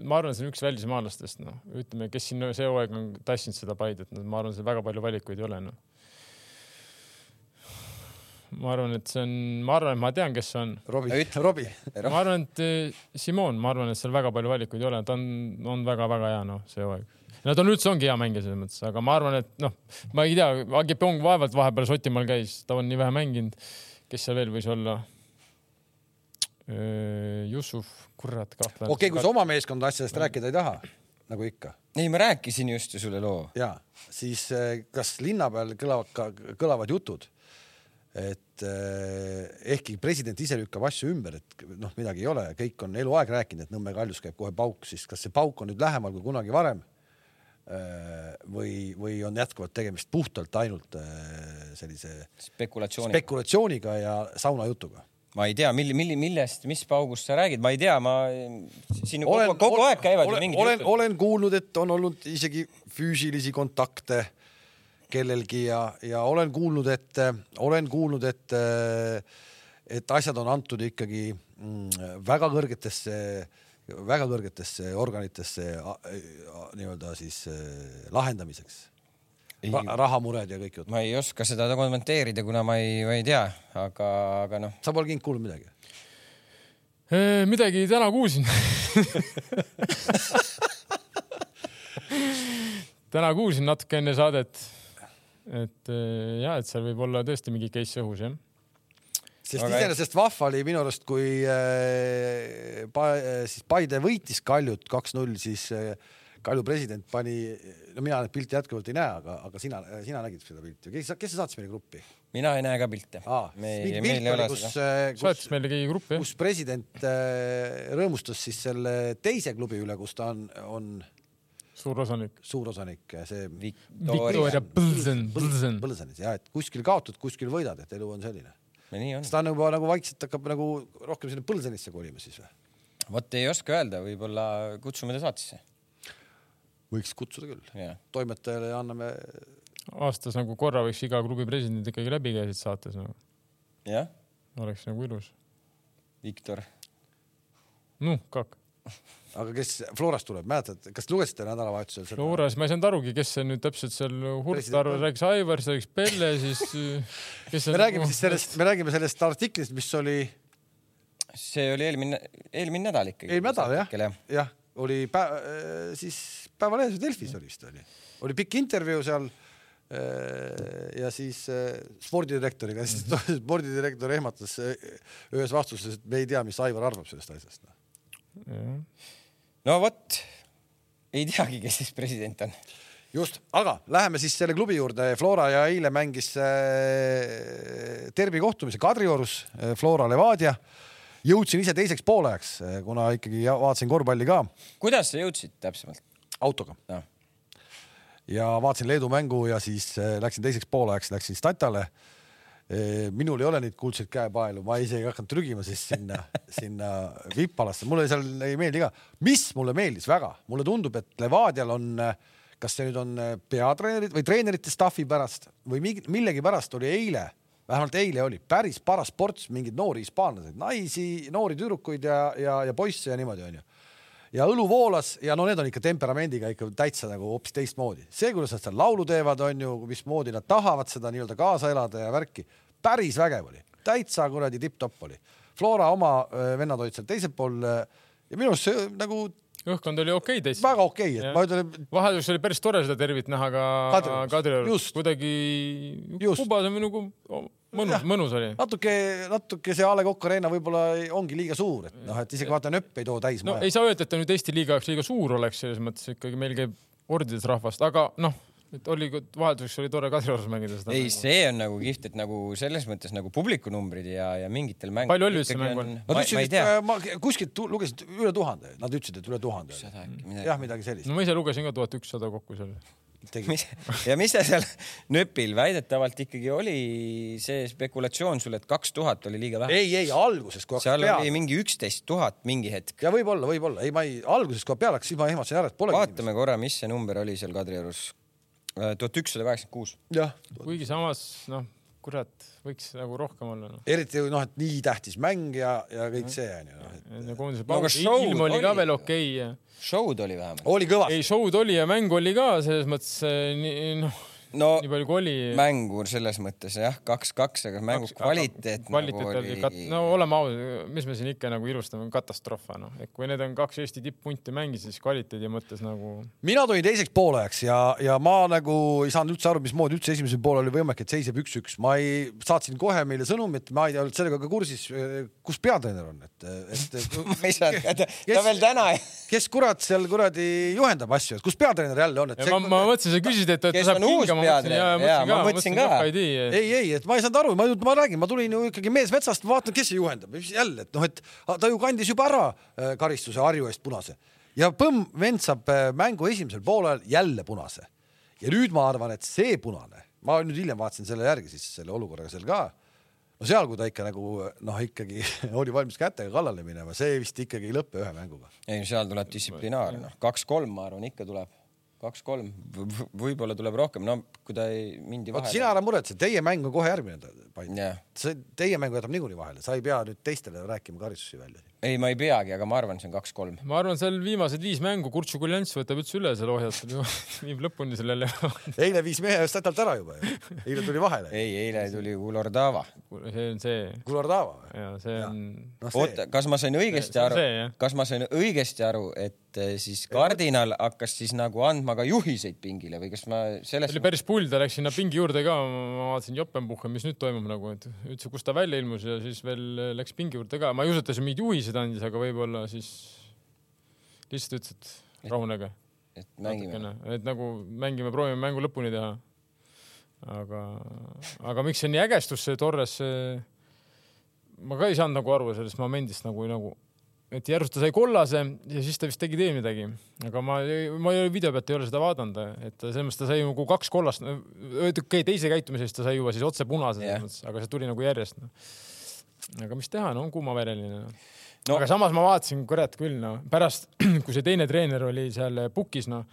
ma arvan, see on üks välismaalastest, noh, ütleme, kes siin see hooaeg on tassinud seda Paidet, no ma arvan, seal väga palju valikuid ei ole, noh. Ma arvan, et see on, ma arvan, et ma tean, kes see on. Robbie Robbie. ma arvan, et eh, Simon, ma arvan, et seal väga palju valikuid ei ole, ta on, on väga-väga hea, noh, see hooaeg. no ta on üldse ongi hea mängija selles mõttes, aga ma arvan, et noh, ma ei tea, Agipong vaevalt vahepeal Šotimaal käis, ta on nii vähe mänginud. kes seal veel võis olla? Jussuf, kurat, kahtlane. okei, kui sa oma meeskonna asjadest rääkida ei taha, nagu ikka ei, ma rääkisin just ju sulle loo. ja siis eh, kas linna peal kõlavad ka, kõlavad jutud, et eh, ehkki president ise lükkab asju ümber, et noh, midagi ei ole, kõik on eluaeg rääkinud, et Nõmme kaljus käib kohe pauk, siis kas see pauk on nüüd lähemal kui kunagi varem? või, või on jätkuvalt tegemist puhtalt ainult eh, sellise spekulatsiooni. spekulatsiooniga ja saunajutuga? ma ei tea, milli, milli, millest, mis paugust sa räägid, ma ei tea, ma siin ju olen kogu,, kogu aeg käivad ju olen, mingid olen, olen kuulnud, et on olnud isegi füüsilisi kontakte kellelgi ja, ja olen kuulnud, et olen kuulnud, et et asjad on antud ikkagi mm, väga kõrgetesse, väga kõrgetesse organitesse nii-öelda siis eh, lahendamiseks Ra. rahamured ja kõik jutud. ma ei oska seda kommenteerida, kuna ma ei, ma ei tea, aga, aga noh, sa pole kind kuulnud midagi? midagi täna kuulsin. täna kuulsin natuke enne saadet, et eh, ja, et seal võib olla tõesti mingi case õhus jah. sest Aga- iseenesest vahva oli minu arust, kui äh, pa, äh, siis Paide võitis Kaljut kaks-null, siis äh, Kalju president pani, no mina neid pilte jätkuvalt ei näe, aga, aga sina, sina nägid seda pilti, kes, kes saatis meile gruppi mina ei näe ka pilte ah,? saatis meile keegi gruppi jah? kus president äh, rõõmustas siis selle teise klubi üle, kus ta on, on suur osanik. suurosanik, see Victoria Põlsen, Põlsen. Põlsenis ja et kuskil kaotad, kuskil võidad, et elu on selline. nii on kas. ta on juba nagu vaikselt hakkab nagu rohkem sinna Põlsenisse kolima siis või? vot ei oska öelda, võib-olla kutsume ta saatesse. võiks kutsuda küll. toimetajale anname, aastas nagu korra võiks iga klubi president ikkagi läbi käia siit saates nagu.. jah, oleks nagu ilus. Viktor. noh, kak. aga kes Florast tuleb, mäletad, kas lugesite nädalavahetusel seda? Flores, ma ei saanud arugi, kes see nüüd täpselt seal Hurt President arvas, on. rääkis Aivar, siis rääkis Pelle, siis äh, kes me räägime siis sellest, me räägime sellest artiklist, mis oli see oli eelmine, eelmine nädal ikkagi. eelmine nädal jah jah,, jah, oli päev, siis Päevalehes või Delfis oli vist oli, oli pikk intervjuu seal äh, ja siis äh, spordidirektoriga, siis spordidirektor ehmatas äh, ühes vastuses, et me ei tea, mis Aivar arvab sellest asjast. No vot, ei teagi, kes siis president on. just, aga läheme siis selle klubi juurde. Flora ja eile mängis äh, derbi kohtumise Kadriorus, Flora Levadia. jõudsin ise teiseks poolajaks, kuna ikkagi vaatasin korvpalli ka kuidas sa jõudsid täpsemalt autoga no.? ja vaatasin Leedu mängu ja siis äh, läksin teiseks poolajaks, läksin Statale. Minul ei ole neid kuldseid käepaelu, ma isegi ei hakanud trügima siis sinna, sinna vippalasse, mulle seal ei meeldi ka. mis mulle meeldis väga, mulle tundub, et Levadial on, kas see nüüd on peatreenerid või treenerite staffi pärast või mingi- millegipärast oli eile, vähemalt eile oli päris paras ports mingeid noori hispaanlaseid, naisi, noori tüdrukuid ja, ja, ja poisse ja niimoodi onju ja õlu voolas ja no need on ikka temperamendiga ikka täitsa nagu hoopis teistmoodi. see, kuidas nad seal laulu teevad, on ju, mismoodi nad tahavad seda nii-öelda kaasa elada ja värki, päris vägev oli, täitsa kuradi tipp-topp oli. Flora oma äh, vennad olid seal teisel pool äh, ja minu arust see nagu õhkond oli okei okay täitsa. väga okei okay,, et ja. ma ütlen. vahelduseks oli päris tore seda tervit näha ka Kadriorus, kuidagi kubas on nagu mõnus, mõnus oli. natuke, natuke see A Le Coq Arena võib-olla ongi liiga suur, et noh, et isegi vaata nööp ei too täis. no maja. ei saa öelda, et ta nüüd Eesti liiga jaoks liiga suur oleks, selles mõttes ikkagi meil käib ordides rahvast, aga noh, et oli, vahelduseks oli tore Kadriorus mängida seda. ei, see on nagu kihvt, et nagu selles mõttes nagu publikunumbrid ja, ja mingitel mängudel. palju oli üldse mängu on? Nad ütlesid, et ma kuskilt lugesin üle tuhande, nad ütlesid, et üle tuhande. jah, midagi sellist. no ma ise lugesin ka tuhat ükssada kokku seal mis, ja mis ta seal nööpil väidetavalt ikkagi oli see spekulatsioon sul, et kaks tuhat oli liiga vähe? ei, ei alguses kui seal peale. oli mingi üksteist tuhat mingi hetk. ja võib-olla, võib-olla, ei, ma ei, alguses kui peale hakkas, siis ma ehmatasin ära, et pole. vaatame korra, mis see number oli seal Kadriorus. Äh, tuhat ükssada kaheksakümmend kuus. kuigi samas noh kurat, võiks nagu rohkem olla no.. eriti noh, et nii tähtis mäng ja, ja kõik see onju no,. ja koondise paus no,, ilm oli ka veel okei okay, ja. show'd oli vähemalt. oli kõvasti. ei, show'd oli ja mäng oli ka selles mõttes eh, noh no nii palju kui oli. mängu selles mõttes jah, kaks-kaks, aga mängu kaks, kvaliteet. kvaliteet nagu oli, oli... no oleme ausad, mis me siin ikka nagu ilustame, katastroof noh, et kui need on kaks Eesti tipp-punti mängisid, siis kvaliteedi mõttes nagu. mina tulin teiseks poolajaks ja, ja ma nagu ei saanud üldse aru, mismoodi üldse esimesel poolel oli võimalik, et seisab üks-üks, ma ei, saatsin kohe meile sõnumi, et ma ei olnud sellega ka kursis, kus peatreener on, et, et ma ei saanud, ta veel täna. kes kurat seal kuradi juhendab asju, et kus peatreener jälle on, ma, ma mõtlesin, sa küsisid, et, et ta saab hingama peatreener. jaa, ma mõtlesin ka. ei, ei, et ma ei saanud aru, ma, ma räägin, ma tulin ju ikkagi mees metsast, vaatan, kes see juhendab, jälle, et noh, et ta ju kandis juba ära äh, karistuse Harju eest punase ja põmm, vend saab äh, mängu esimesel poolel jälle punase. ja nüüd ma arvan, et see punane, ma nüüd hiljem vaatasin selle järgi siis selle olukorraga seal ka no seal, kui ta ikka nagu noh, ikkagi oli valmis kätega kallale minema, see vist ikkagi ei lõpe ühe mänguga. ei, seal tuleb distsiplinaar, noh, kaks-kolm, ma arvan, ikka tuleb kaks-kolm, võib-olla tuleb rohkem, no kui ta ei mindi vahele. sina ära muretse, teie mäng on kohe järgmine nädal yeah.. see teie mäng jätab niikuinii vahele, sa ei pea nüüd teistele rääkima karistusi välja. Ei, ma ei peagi, aga ma arvan, see on kaks-kolm. ma arvan, seal viimased viis mängu Kurtsu Kuljants võtab üldse üle seal ohjad, viib lõpuni sellele eile viis mehe statalt ära juba ju, eile tuli vahele. ei, eile tuli Kulordava. see on see. Kulordava? ja see on. No, oota, kas ma sain õigesti aru, kas ma sain õigesti aru, et eh, siis kardinal hakkas siis nagu andma ka juhiseid pingile või kas ma sellest. oli päris pull, ta läks sinna pingi juurde ka, ma vaatasin Joppenbuche, mis nüüd toimub nagu, et üldse, kust ta välja ilmus ja siis veel läks pingi juurde ka, ma ei usu, et ta siin mingeid juhiseid andis, aga võib-olla siis lihtsalt ütles, et rahunege. et mängime. et nagu mängime, proovime mängu lõpuni teha. aga, aga miks see nii ägestus, see Torres, see ma ka ei saanud nagu aru sellest momendist nagu, nagu et järsku ta sai kollase ja siis ta vist tegi veel midagi, aga ma, ma video pealt ei ole seda vaadanud, et selles mõttes ta sai nagu kaks kollast, okei teise käitumise eest ta sai juba siis otse punase yeah., aga see tuli nagu järjest no.. aga mis teha, no on kuumavereline no.. No. aga samas ma vaatasin, kurat küll, no pärast, kui see teine treener oli seal pukis, no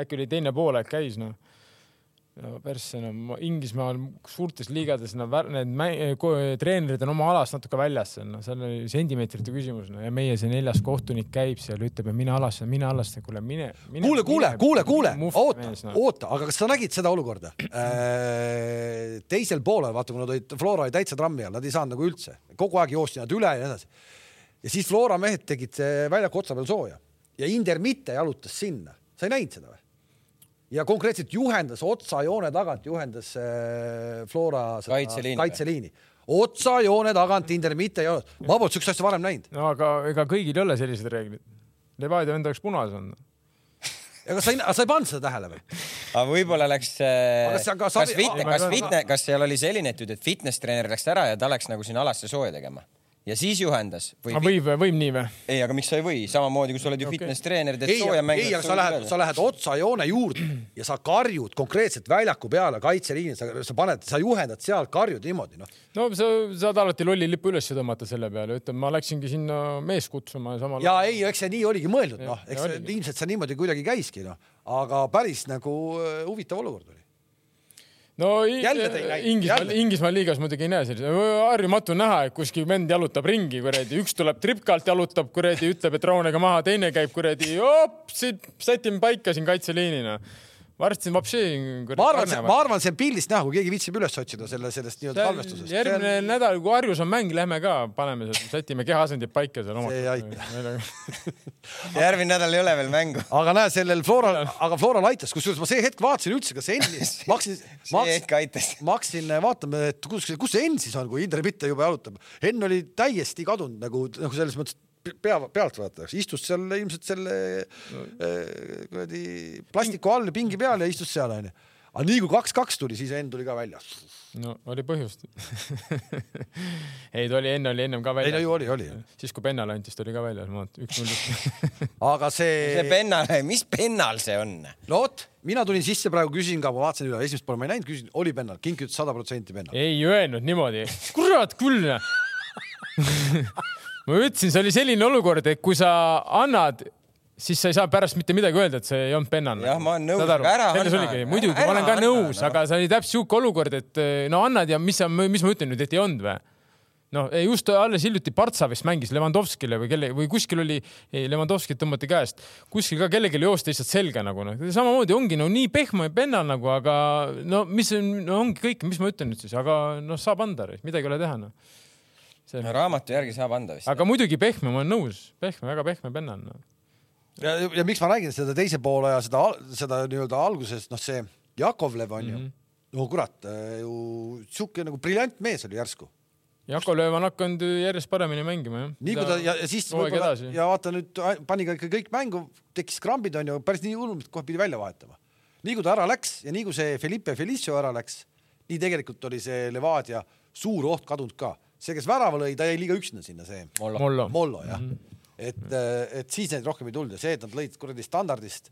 äkki oli teine poolaeg käis, noh no persse, no Inglismaal suurtes liigades no, need treenerid on oma alast natuke väljas, no seal oli sentimeetrite küsimus no, ja meie see neljas kohtunik käib seal, ütleb, et mine alasse, mine alasse, kuule mine, mine. kuule, kuule, kuule, kuule, oota, no. oota, aga kas sa nägid seda olukorda äh,? teisel poolel, vaata, kui nad olid, Flora oli täitsa trammi all, nad ei saanud nagu üldse, kogu aeg joosti nad üle ja nii edasi. Ja siis Flora mehed tegid väljaku otsa peal sooja ja Inder mitte jalutas sinna, sa ei näinud seda või? ja konkreetselt juhendas otsajoone tagant, juhendas äh, Flora kaitseliini, kaitseliini. otsajoone tagant intermitte ei olnud, ma polnud siukest asja varem näinud. no aga ega kõigil ei ole sellised reeglid. Levadia enda jaoks punases on aga sa ei, sa ei pannud seda tähele või? aga võib-olla läks äh,, kas, kas, kas, kas, kas seal oli selline, et, et fitness treener läks ära ja ta läks nagu siin alasse sooja tegema? Ja siis juhendas. võib, võib nii või? ei, aga miks sa ei või, samamoodi kui sa oled ju okay. fitness treener, teed sooja mängu. ei, aga sa lähed, sa lähed otsajoone juurde ja sa karjud konkreetselt väljaku peale kaitseliini, sa, sa paned, sa juhendad seal, karjud niimoodi, noh. no sa saad alati lolli lipu üles tõmmata selle peale, ütleme, ma läksingi sinna meest kutsuma ja samal. ja ei, eks see nii oligi mõeldud, noh, eks ja, ilmselt see niimoodi kuidagi käiski, noh, aga päris nagu äh, huvitav olukord oli no näinud, Inglismaa, liigas muidugi ei näe sellist, harjumatu näha, et kuskil vend jalutab ringi, kuradi, üks tuleb tripkalt, jalutab kuradi, ütleb, et rahunege maha, teine käib kuradi, sätime paika siin kaitseliinina. Varsti vapsi. ma arvan, ma arvan, see on pildist näha, kui keegi viitsib üles otsida selle, sellest nii-öelda salvestusest. järgmine nädal, kui Harjus on mäng, lähme ka, paneme seal, sätime kehaasendid paika seal See ei aita. järgmine nädal ei ole veel mängu. aga näe, sellel Floral, aga Floral aitas, kusjuures ma see hetk vaatasin üldse, kas ma ma see hakkasin, hetk aitas. ma hakkasin vaatama, et kus, kus see Enn siis on, kui Indrek Mitte juba jalutab. Enn oli täiesti kadunud nagu, nagu selles mõttes pea, pealtvaatajaks, istus seal ilmselt selle eh, kuradi plastiku all pingi peal ja istus seal onju. aga nii kui kaks-kaks tuli, siis Enn tuli ka välja. no oli põhjust ei, ta oli enne, oli ennem ka ei no väljas ju. oli, oli. siis kui Pennale anti, siis ta oli ka väljas, ma vaatan üks-null. aga see see, pennal, mis pennal see on? no vot, mina tulin sisse praegu, küsin ka, ma vaatasin üle, esimest pole ma ei näinud, küsin, oli pennal, kink ütles sada protsenti pennal. ei öelnud niimoodi, kurat küll. ma ütlesin, see oli selline olukord, et kui sa annad, siis sa ei saa pärast mitte midagi öelda, et see ei olnud pennana. Jah, ma olen nõus, aga ära anna. muidugi, ma olen ka anna, nõus, noh. aga see oli täpselt sihuke olukord, et no annad ja mis sa, mis ma ütlen nüüd, et ei olnud või? noh, just alles hiljuti Partsa vist mängis Levandovskile või kelle või kuskil oli, Levandovskit tõmmati käest, kuskil ka kellelegi joosti lihtsalt selga nagu noh, samamoodi ongi no nii pehme ja pennal nagu, aga no mis on no,, ongi kõik, mis ma ütlen nüüd siis, aga noh, saab anda, midagi ei ole teha noh. See no raamatu järgi saab anda vist. aga muidugi pehme, ma olen nõus, pehme, väga pehme pennal no.. ja, ja miks ma räägin seda teise poole ja seda, seda nii-öelda alguses, noh, see Jakovlev on ju mm, -hmm. no kurat, ju sihuke nagu briljant mees oli järsku. Jako Lööv on hakanud järjest paremini mängima jah. nii kui ta ja, ja siis võib-olla ja vaata nüüd pani ka ikka kõik mängu, tekkis krambid on ju päris nii hullult, kohe pidi välja vahetama. nii kui ta ära läks ja nii kui see Felipe Felicio ära läks, nii tegelikult oli see Levadia suur oht kadunud ka. see, kes värava lõi, ta jäi liiga üksinda sinna, see Mollo. Mollo jah mm, -hmm. et, et siis neid rohkem ei tulnud ja see, et nad lõid kuradi standardist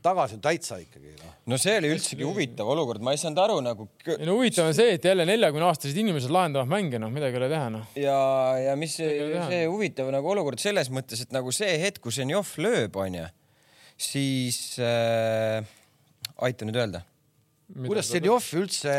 tagasi on täitsa ikkagi noh. no see oli üldsegi huvitav olukord, ma ei saanud aru nagu ei no huvitav on see, et jälle neljakümne aastased inimesed lahendavad mänge, noh, midagi ei ole teha noh. ja, ja mis see, see huvitav nagu olukord selles mõttes, et nagu see hetk, kui Ženjov lööb, onju, siis äh, aita nüüd öelda. Kuidas Senjov üldse,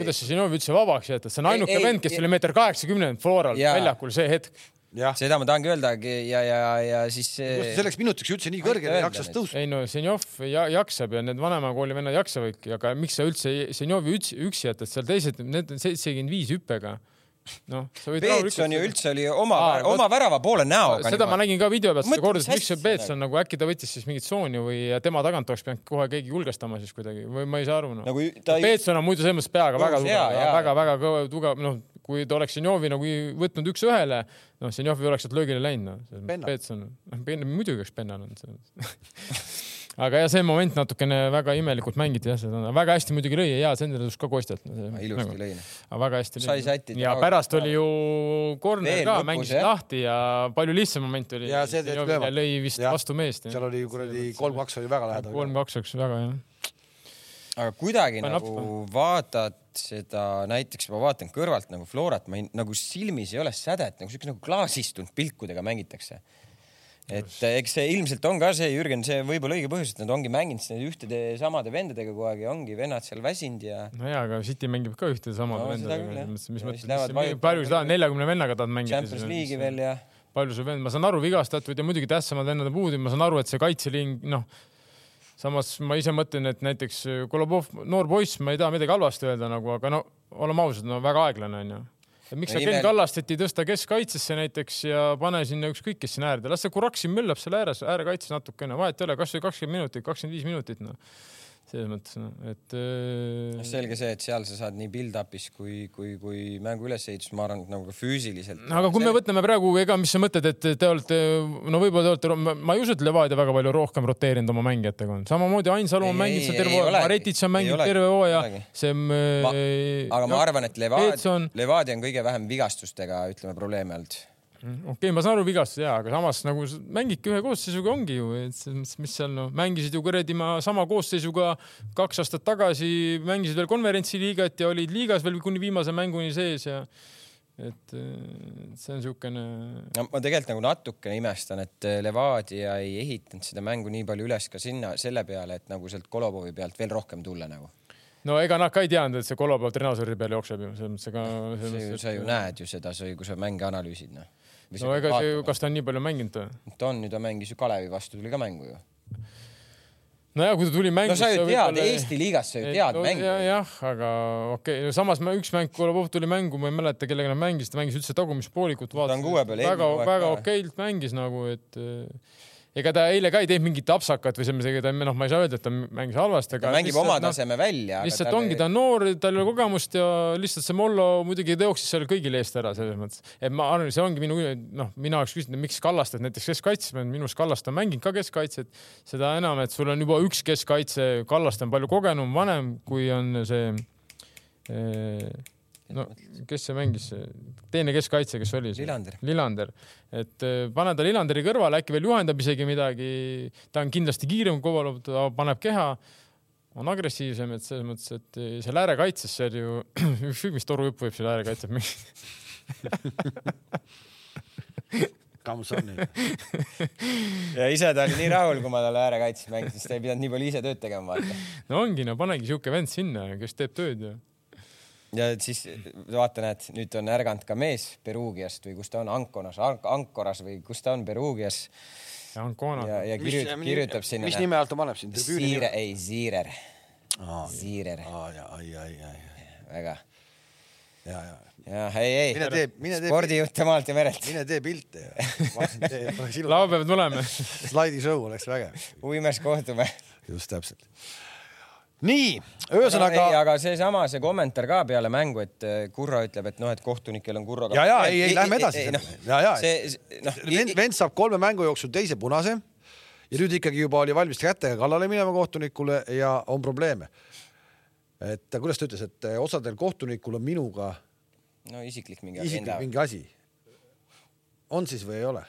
kuidas see Zinov üldse vabaks jätta, see on Ei, ainuke ei, vend, kes ei. oli meeter kaheksakümnend Floral Jaa. väljakul see hetk. jah, seda ma tahangi öelda ja, ja, ja siis see kuidas selleks minutiks üldse nii kõrgele jaksas tõusta? ei no Zenjov ja, jaksab ja need vanema kooli vennad jaksavadki, aga miks sa üldse Zenjovi üksi, üksi jätad, seal teised, need on seitsekümmend viis hüppega. noh, sa võid Peetson ju üldse oli oma Aa,, oma värava poole näoga. seda ma nägin ka video pealt, seda kordas, miks see asja Peetson nagu äkki ta võttis siis mingit tsooni või tema tagant oleks pidanud kohe keegi julgestama siis kuidagi või ma ei saa aru noh. nagu ta ei, Peetson on muidu selles mõttes peaga väga tugev väga-väga tugev, noh, kui ta oleks Zenjovi nagu võtnud üks-ühele, noh, Zenjov ei oleks sealt löögile läinud, noh Penna.. Peetson, noh, muidugi oleks selles. aga jah, see moment natukene väga imelikult mängiti jah, seda väga hästi muidugi lõi ja hea senderdus ka Kostjalt. ilusti lõi. aga väga hästi Sai sättida. ja pärast oli ju corner Veel ka, lõpus, mängis jah. lahti ja palju lihtsam moment oli. Ja see teeb lööma. lõi vist Jah. vastu meest. seal oli kuradi kolm-kaks oli väga lähedal. kolm-kaks oleks väga jah. aga kuidagi Panen nagu vaatad seda, näiteks ma vaatan kõrvalt nagu Florat, ma ei, nagu silmis ei ole sädet, nagu siukene nagu klaasistunud pilkudega mängitakse. Et eks see ilmselt on ka see, Jürgen, see võib-olla õige põhjus, et nad ongi mänginud seda ühtede samade vendadega kogu aeg ja ongi vennad seal väsinud ja no jaa, aga City mängib ka ühte samade No vendadega mis, mis siis mõttes palju sa tahad, neljakümne vennaga tahad mängida? Champions League'i veel ja palju su vend, ma saan aru, vigastatud ja muidugi tähtsamad vennad on puudu, ma saan aru, et see kaitseliin, noh, samas ma ise mõtlen, et näiteks Kolobov, noor poiss, ma ei taha midagi halvasti öelda nagu, aga no oleme ausad, no väga aeglane onju. Miks sa Ken Kallastet ei tõsta keskkaitsesse näiteks ja pane sinna ükskõik kes sinna äärde, las see Kuraksin möllab seal ääres, äärekaitses natukene, vahet ei ole, kasvõi kakskümmend minutit, kakskümmend viis minutit, noh. Selles mõttes, noh, et äh, noh, selge see, et seal sa saad nii build-up'is kui, kui, kui mängu ülesehitus, ma arvan, et nagu ka füüsiliselt. no aga kui me võtame praegu, ega mis sa mõtled, et te olete, no võib-olla te olete, ma ei usu, et Levadia väga palju rohkem roteerinud oma mängijatega on, samamoodi Ainsalu on Ei, mänginud seal terve hooaja. Maretitš on mänginud terve hooaja see Ma- äh, aga ma arvan, et Levadia Levadia on kõige vähem vigastustega, ütleme, probleeme olnud. Okei okay,, ma saan aru vigastus jaa, aga samas nagu mängidki ühe koosseisuga ongi ju, et mis seal noh, mängisid ju kuradi ma sama koosseisuga kaks aastat tagasi, mängisid veel konverentsiliigat ja olid liigas veel kuni viimase mänguni sees ja et see on niisugune no ma tegelikult nagu natukene imestan, et Levadia ei ehitanud seda mängu nii palju üles ka sinna selle peale, et nagu sealt Kolobovi pealt veel rohkem tulla nagu. no ega nad ka ei teadnud, et see kolmapäev treenažööri peal jookseb ju, selles mõttes, ega. sa ju näed ju seda, sa ju, kui sa mänge analüüsid, noh. No ega see, kas ta on nii palju mänginud või? ta on ju, ta mängis ju Kalevi vastu, tuli ka mängu ju nojah, kui ta tuli mängu. no sa ju tead võibolle... Eesti liigas, sa ju tead no, mängu. jah, aga okei okay., samas üks mäng, Kolobov tuli mängu, ma ei mäleta, kellega nad mängisid, ta mängis üldse tagumist poolikut. väga, väga okeilt mängis nagu, et ega ta eile ka ei teinud mingit apsakat või selles mõttes, ega ta, noh, ma ei saa öelda, et ta mängis halvasti, aga. ta mängib lihtsalt, oma noh, taseme no, välja. lihtsalt tal... ongi, ta on noor, tal ei ole kogemust ja lihtsalt see Mollo muidugi jooksis seal kõigile eest ära selles mõttes, et ma arvan, see ongi minu, noh, mina oleks küsinud, miks Kallastet näiteks keskkaitses, minu arust Kallast on mänginud ka keskkaitset, seda enam, et sul on juba üks keskkaitse, Kallaste on palju kogenum, vanem, kui on see eh, no kes see mängis, teine keskkaitse, kes oli? Lillander. Lillander, et äh, pane ta Lillanderi kõrvale, äkki veel juhendab isegi midagi. ta on kindlasti kiirem, Kovalov, ta paneb keha, on agressiivsem, et selles mõttes, et äh, seal äärekaitses seal ju ükskõik mis torujupp võib seal äärekaitset mängida Kamsoni. ja ise ta oli nii rahul, kui ma talle äärekaitses mängisin, sest ta ei pidanud nii palju ise tööd tegema, vaata. no ongi, no panegi siuke vend sinna, kes teeb tööd ju ja siis vaata, näed, nüüd on ärganud ka mees Perugiast või kus ta on, Anconas Ank, Ancoras või kus ta on Perugias. ja, ja kirjutab, kirjutab sinna. mis nime alt ta paneb sind? Ziire, ei, Ziirer. Ziirer. väga. ja, ja. ja ei, ei. mine tee, mine tee. spordijutte maalt ja merelt. mine tee pilte laupäev tuleme. slaidishow oleks vägev. uimes kohtume. just täpselt nii, ühesõnaga no,. aga seesama, see kommentaar ka peale mängu, et äh, Kurro ütleb, et noh, et kohtunikel on Kurroga. ja, ja ei, ei lähme edasi. No, ja, ja no, vend, vend saab kolme mängu jooksul teise punase ja nüüd ikkagi juba oli valmis kätega kallale minema kohtunikule ja on probleeme. et kuidas ta ütles, et äh, osadel kohtunikul on minuga. no isiklik mingi isiklik agenda. mingi asi. on siis või ei ole?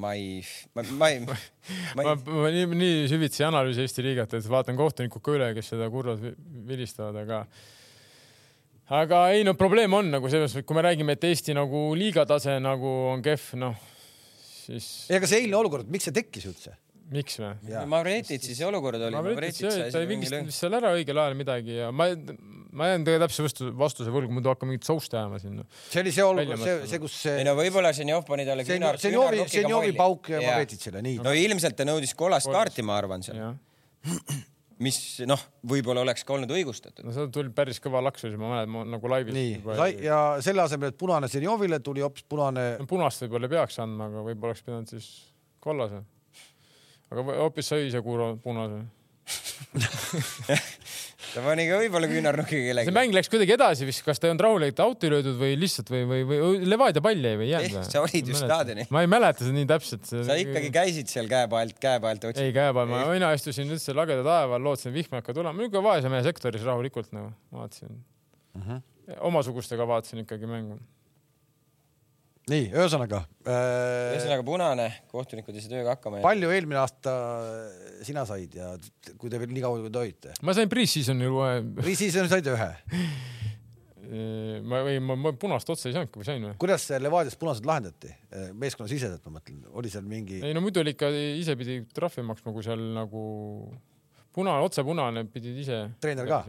Ma ei, ma, ma ei, ma ei. ma, ma nii, nii süvitsi ei analüüsi Eesti liigat, et vaatan kohtunikud ka üle, kes seda kurvad vilistavad, aga aga ei no probleem on nagu selles mõttes, kui me räägime, et Eesti nagu liiga tase nagu on kehv, noh siis. ega see eilne olukord, miks see tekkis üldse? Miks või? Mavretitsi see olukord oli. Mavretitsi oli, ta ei vingistanud seal ära õigel ajal midagi ja ma, ma jään teile täpse vastuse, vastuse võlgu, muidu hakkame mingit sousta ajama sinna. see oli see olukord, see, see, kus see. ei no võib-olla Ženjov pani talle küünар. Ženjovi, Ženjovi pauk Mavretitsile, nii. no ilmselt ta nõudis kollast kaarti, ma arvan seal mis noh, võib-olla oleks ka olnud õigustatud. no seal tuli päris kõva laksus, ma mäletan, ma nagu laivis. nii, ja selle asemel, et punane Zenjovile tuli hoopis punane no,. punast võib-olla ei peaks andma, aga võib-olla oleks pidanud siis kollase aga hoopis sai ise kuuro punase ta pani ka võib-olla küünarnukiga kellegi. see mäng läks kuidagi edasi vist, kas ta ei olnud rahulik, et auto ei löödud või lihtsalt või, või, või Levadia palli jäi või ei jäänud või? sa olid ju staadionil. ma ei mäleta seda nii täpselt. sa ikkagi käisid seal käepaelt, käepaelt otsimas. ei, käepael, ma, mina istusin üldse lageda taeva all, lootsin, et vihm ei hakka tulema. niisugune vaese mehe sektoris rahulikult nagu vaatasin uh. Mhm. -huh. omasugustega vaatasin ikkagi mängu nii, ühesõnaga äh,. ühesõnaga punane, kohtunikud ei saa tööga hakkama. palju eelmine aasta sina said ja kui te veel nii kaua kui te olite? ma sain pre-seasonil uue. Pre-seasonil said ühe ma ei, ma, ma punast otsa ei saanudki või sain või? kuidas Levadias punased lahendati? meeskonnasiseselt ma mõtlen, oli seal mingi? ei no muidu oli ikka, ise pidi trahvi maksma, kui seal nagu punane, otsepunane pidid ise. treener ka?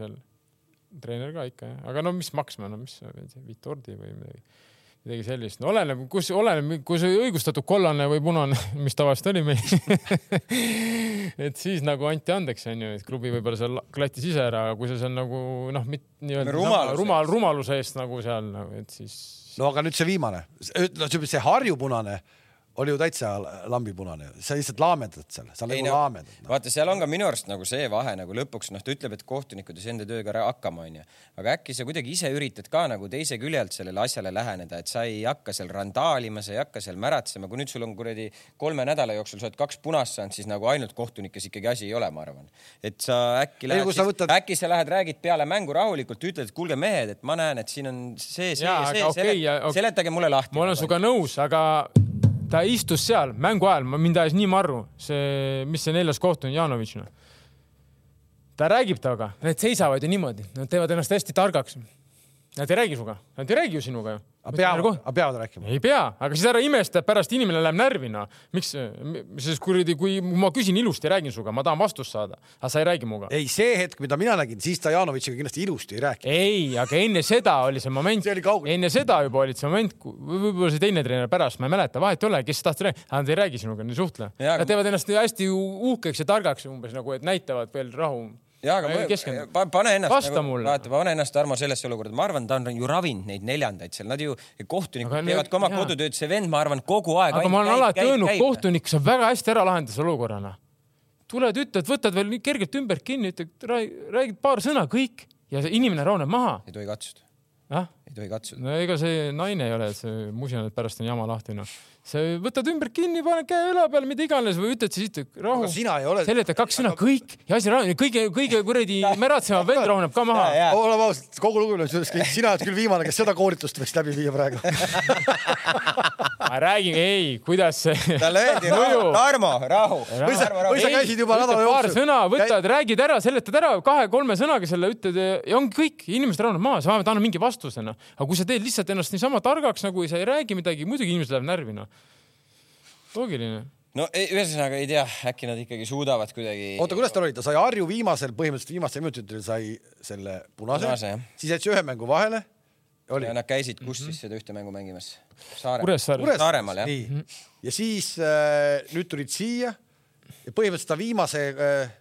treener ka ikka jah, aga no mis maksma, no mis, Vitordi või midagi midagi sellist, no oleneb, kus, oleneb, kui see õigustatud kollane või punane, mis tavaliselt oli meil. Et siis nagu anti andeks, onju, et klubi võib-olla seal klattis ise ära, aga kui see on nagu noh, nii-öelda rumal, rumal, rumaluse eest nagu seal nagu, et siis. no aga nüüd see viimane, no see Harju punane oli ju täitsa lambipunane, sa lihtsalt laamendad seal, sa nagu no, laamendad no.. vaata, seal on ka minu arust nagu see vahe nagu lõpuks noh, ta ütleb, et kohtunikud ei saa enda tööga hakkama, onju. aga äkki sa kuidagi ise üritad ka nagu teise külje alt sellele asjale läheneda, et sa ei hakka seal randaalima, sa ei hakka seal märatsema, kui nüüd sul on kuradi kolme nädala jooksul sa oled kaks punast saanud, siis nagu ainult kohtunikes ikkagi asi ei ole, ma arvan. et sa äkki lähed, sa võtad... äkki sa lähed, räägid peale mängu rahulikult, ütled, et kuulge mehed, et ma näen, et siin on see, see, see, okay, okay. seletage mulle lahti. ma olen sinuga nõus, aga ta istus seal mängu ajal, mind ajas nii marru, see, mis see neljas koht on, Janovitš noh. ta räägib temaga, need seisavad ju niimoodi, nad teevad ennast hästi targaks. Nad ei räägi sinuga, nad ei räägi ju sinuga ju. Aga peavad, aga peavad rääkima. ei pea, aga siis ära imesta, et pärast inimene läheb närvi, noh. miks, sest kuradi, kui ma küsin ilusti, räägin sinuga, ma tahan vastust saada, aga sa ei räägi minuga. ei, see hetk, mida mina nägin, siis ta Janovitšiga kindlasti ilusti ei rääkinud. ei, aga enne seda oli see moment enne seda juba oli see moment, võib-olla see teine treener pärast, ma ei mäleta, vahet ei ole, kes tahtis rääkida, nad ei räägi sinuga, nad ei suhtle. Nad teevad ennast hästi uhkeks ja targaks umbes nagu, et näitavad veel rahu. jaa, aga keskendu ma, pa- pane ennast, Vasta mulle. vaata, pane ennast, Tarmo, sellesse olukorda, ma arvan, ta on ju ravinud neid neljandaid seal, nad ju, kohtunikud Aga teevad ka oma kodutööd, see vend, ma arvan, kogu aeg. aga ma olen alati öelnud, kohtunik saab väga hästi ära lahendada selle olukorrana. tuled, ütled, võtad veel kergelt ümber kinni, ütled, räägid paar sõna, kõik ja inimene rahuneb maha. ei tohi katsuda, ah, ei tohi katsuda. no ega see naine ei ole, see musin, et pärast on jama lahti, noh. sa võtad ümber kinni, paned käe õla peale, mida iganes või ütled siis, et rahu aga. sina ei ole. seletad kaks sõna, kõik ja asi rahuneb, kõige, kõige kuradi märatsema vend rahuneb ka maha. oleme ausad, kogu lugupidamise juures, sina oled küll viimane, kes seda koolitust võiks läbi viia praegu. ma räägin, ei, kuidas see. talle öeldi, Tarmo, rahu. või sa, või sa käisid juba nädala paar jooksul. sõna, võtad, räägid ära, seletad ära kahe-kolme sõnaga selle, ütled ja ongi kõik, inimesed rahuneb maha, sa annad mingi vastuse, noh. Aga kui sa teed lihtsalt ennast niisama targaks nagu sa ei räägi midagi, muidugi inimesed lähevad närvi, noh. loogiline. no ei, ühesõnaga ei tea, äkki nad ikkagi suudavad kuidagi. oota, kuidas tal oli, ta sai Harju viimasel, põhimõtteliselt viimastel minutitel sai selle punase, Punase, siis jättis ühe mängu vahele. oli ja nad käisid kus siis seda ühte mängu mängimas? Saaremaal. Saaremaal, jah. nii, ja siis äh, nüüd tulid siia ja põhimõtteliselt ta viimase äh,,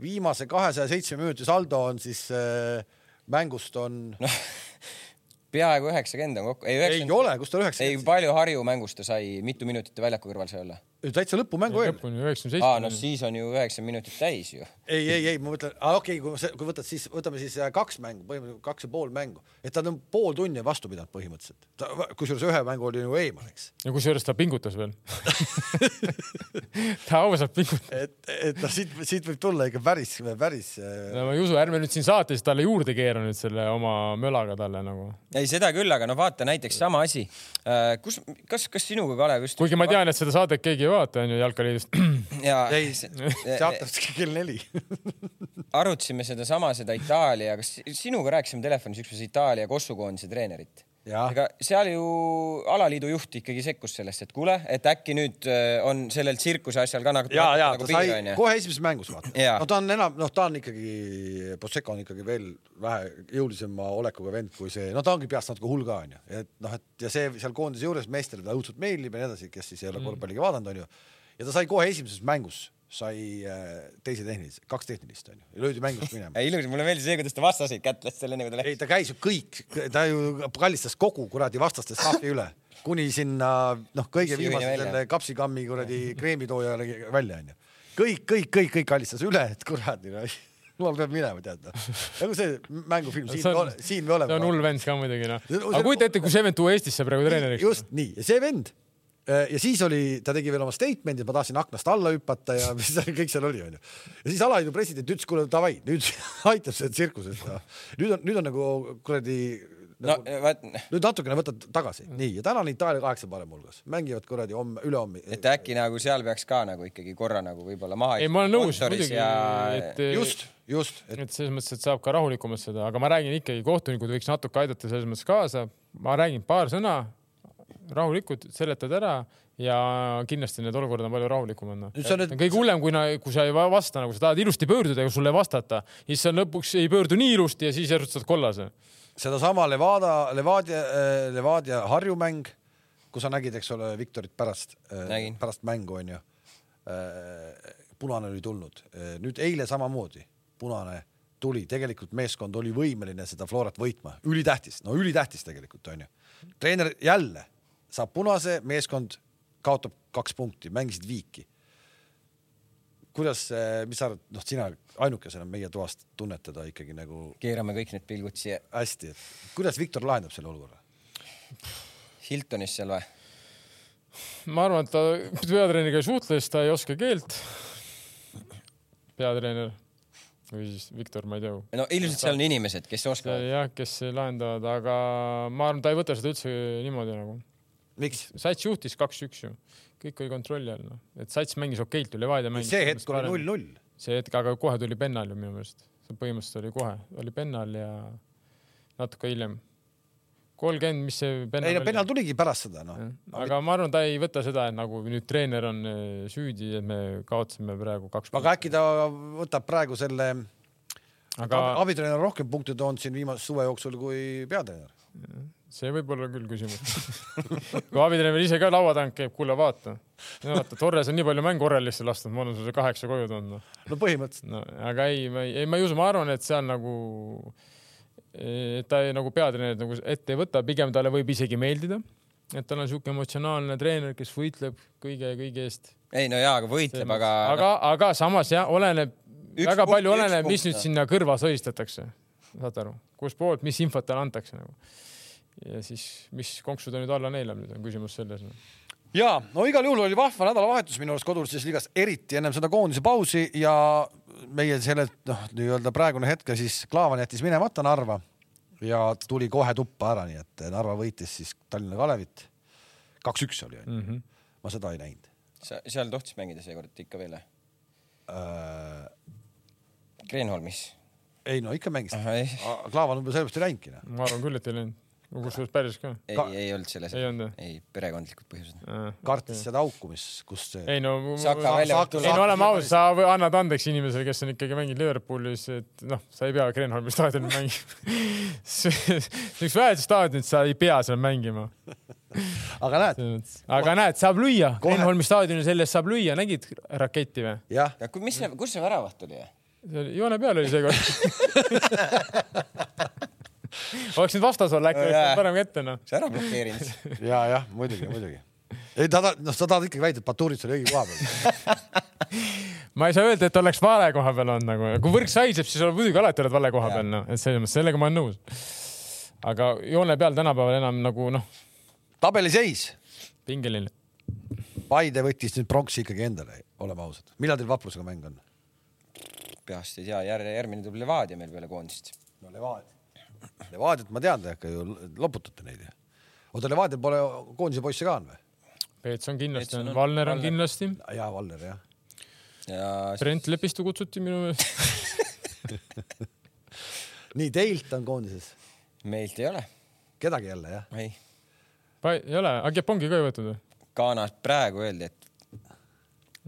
viimase kahesaja seitsme minuti saldo on siis äh, mängust on no,, peaaegu üheksakümmend on kokku, ei ei üheksakümmend. ole, kus ta ei, üheksakümmend, palju Harju mängust ta sai, mitu minutit ta väljaku kõrval sai olla? Täitsa lõpumängu veel. lõpuni üheksakümne aa, no seitsme. siis on ju üheksakümmend minutit täis ju. ei, ei, ei, ma mõtlen, okei okay,, kui kui võtad siis, võtame siis äh, kaks mängu, põhimõtteliselt kaks ja pool mängu, et ta on pool tundi vastu pidanud põhimõtteliselt. kusjuures ühe mängu oli ju eemal, eks. ja kusjuures ta pingutas veel ta ausalt pingutas. et, et noh, siit, siit võib tulla ikka päris, päris äh, no ma ei usu, ärme nüüd siin saates talle juurde keera nüüd selle oma mölaga talle nagu. ei, seda küll, aga no vaata näiteks sama asi. kus, kas, kas sinuga, Kalev, just kuigi ma tean, et seda saadet keegi ei vaata, onju, jalkaliidust. ja ei, see hakkas kell neli. arutasime sedasama, seda Itaalia, kas sinuga rääkisime telefonis ükspäev Itaalia Kossu koondise treenerit? Ega seal ju alaliidu juht ikkagi sekkus sellest, et kuule, et äkki nüüd äh, on sellel tsirkuse asjal ka nagu. ja, ja nagu ta sai piir, kohe esimeses mängus vaata. No ta on enam, noh, ta on ikkagi, Posseko on ikkagi veel vähe jõulisema olekuga vend kui see, no ta ongi peast natuke hull ka onju, et noh, et ja see seal koondise juures meestele ta õudselt meeldib ja nii edasi, kes siis ei ole korvpalliga vaadanud onju. ja ta sai kohe esimeses mängus sai äh, teise tehnilise, kaks tehnilist onju ja löödi mängust minema. ei ilus, mulle meeldis see, kuidas ta vastaseid kätles seal enne kui ta ei, läks. ta käis ju kõik, ta ju kallistas kogu kuradi vastaste staffi üle, kuni sinna noh, kõige viimase selle kapsikammi kuradi kreemitoojale välja onju. kõik, kõik, kõik, kõik kallistas üle, et kuradi no, jumal peab minema, tead noh. nagu see mängufilm, siin on- siin me oleme. see on hull vend ka muidugi noh. See- aga kujuta ette, kui see vend tuua Eestisse praegu treeneriks. just nii, ja see vend ja siis oli, ta tegi veel oma statement'i, ma tahtsin aknast alla hüpata ja mis seal kõik seal oli, onju. ja siis alaliidu president ütles, kuule davai, nüüd aitab see tsirkuses no.. nüüd on, nüüd on nagu kuradi no nagu, vaat, nüüd natukene võtad tagasi, nii ja täna on Itaalia kaheksa parem hulgas, mängivad kuradi homme, ülehomme. et äkki nagu seal peaks ka nagu ikkagi korra nagu võib-olla maha. ei, ma olen nõus muidugi, ja... et just, just, et et selles mõttes, et saab ka rahulikumalt seda, aga ma räägin ikkagi, kohtunikud võiks natuke aidata selles mõttes kaasa. ma räägin paar sõna, rahulikult seletad ära ja kindlasti need olukorrad on palju rahulikumad noh. Nüüd kõige hullem, kui, kui sa ei va- vasta nagu sa tahad ilusti pöörduda ja sulle ei vastata, siis sa lõpuks ei pöördu nii ilusti ja siis saad kollase. sedasama Levada, Levadia, Levadia Harju mäng, kus sa nägid, eks ole, Viktorit pärast, Nägin. pärast mängu onju. punane oli tulnud, nüüd eile samamoodi punane tuli, tegelikult meeskond oli võimeline seda Florat võitma, ülitähtis, no ülitähtis tegelikult onju. treener jälle saab punase, meeskond kaotab kaks punkti, mängisid viiki. kuidas, mis sa arvad, noh, sina ainukesena meie toast tunned teda ikkagi nagu keerame kõik need pilgud siia hästi, et kuidas Viktor lahendab selle olukorra? Hiltonis seal või? ma arvan, et ta peatreeneriga ei suhtle, sest ta ei oska keelt. peatreener või siis Viktor, ma ei tea no ilmselt seal on inimesed, kes oskavad. jah, kes lahendavad, aga ma arvan, ta ei võta seda üldse niimoodi nagu. miks? Sats juhtis kaks-üks ju, kõik oli kontrolli all, noh, et Sats mängis okeilt Levadia mängis. see hetk oli null-null. see hetk, aga kohe tuli pennal ju minu meelest, see põhimõtteliselt oli kohe, oli pennal ja natuke hiljem kolmkümmend, mis see ei Pennal no Pennal tuligi pärast seda noh. aga ma arvan, ta ei võta seda, et nagu nüüd treener on äh, süüdi, et me kaotasime praegu kaks. aga äkki ta võtab praegu selle aga abitreener on rohkem punkte toonud siin viimase suve jooksul kui peatreener. See võib olla küll küsimus. kui abitreener ise ka laua tagant käib, kuule vaata, vaata Torres on nii palju mängu Orelisse lastud, ma olen sulle kaheksa koju toonud no põhimõtteliselt. no aga ei, ma ei, ei, ma ei usu, ma arvan, et seal nagu, et ta ei, nagu peatreenerit nagu ette ei võta, pigem talle võib isegi meeldida, et tal on niisugune emotsionaalne treener, kes võitleb kõige, kõige eest. ei no jaa, aga võitleb, aga, aga, aga samas jah, oleneb, väga punkt- palju oleneb, punkt, mis nüüd jah. sinna kõrva sõistatakse. saad aru, kuspoolt, mis infot talle antakse nagu. Ja siis, mis konksu ta nüüd alla neelab, nüüd on küsimus selles no.. ja no igal juhul oli vahva nädalavahetus minu arust kodulises liigas, eriti ennem seda koondise pausi ja meie selle noh, nii-öelda praegune hetk siis Klaavan jättis minemata Narva ja tuli kohe tuppa ära, nii et Narva võitis siis Tallinna Kalevit. kaks-üks oli onju, Mm -hmm. ma seda ei näinud sa, seal tohtis mängida seekord ikka veel või? äh,. Kreenholmis. ei no ikka mängis, Klaavan võib-olla sellepärast ei läinudki noh. ma arvan küll, et ei läinud. Kusjuures päris ka. ei ei olnud selles. ei perekondlikud põhjused. kartis seda auku, mis, kus see. ei no, ei no oleme ausad, sa annad andeks inimesele, kes on ikkagi mänginud Liverpoolis, et noh, sa ei pea Kreenholmi staadionil mängima. see see üks väheseid staadionit, sa ei pea seal mängima. aga näed, aga näed, saab lüüa, Kreenholmi staadionil sellest saab lüüa, nägid raketti või? jah, ja kui, mis see, kus see väravat tuli? joone peal oli seekord. oleks nüüd vastas olla, äkki No oleks parem kätte noh. sa ära blokeerinud. ja, jah, muidugi, muidugi. ei ta, noh, sa tahad ikkagi väita, et Baturis oli õige koha peal. ma ei saa öelda, et oleks vale koha peal olnud nagu, kui võrk saiseb, siis muidugi alati oled vale koha peal, noh, et selles mõttes, sellega ma olen nõus. aga joone peal tänapäeval enam nagu noh, tabeliseis, pingeline. Paide võttis nüüd pronksi ikkagi endale, oleme ausad. millal teil Vaprusega mäng on? peast ei tea, järg, järgmine tuleb Levadia meil peale koondist. no Levadia. Levadiat ma tean, te ikka ju loputate neid ju. oota, Levadial pole koondise poisse ka on või? Peets on kindlasti on- on, Valner on kindlasti, jaa, Valner jah. ja Brent Lepistu kutsuti minu meelest. nii, teilt on koondises meilt ei ole. kedagi jälle jah? ei, ei ole, Agepongi ka ei võetud või? Ghanas praegu öeldi, et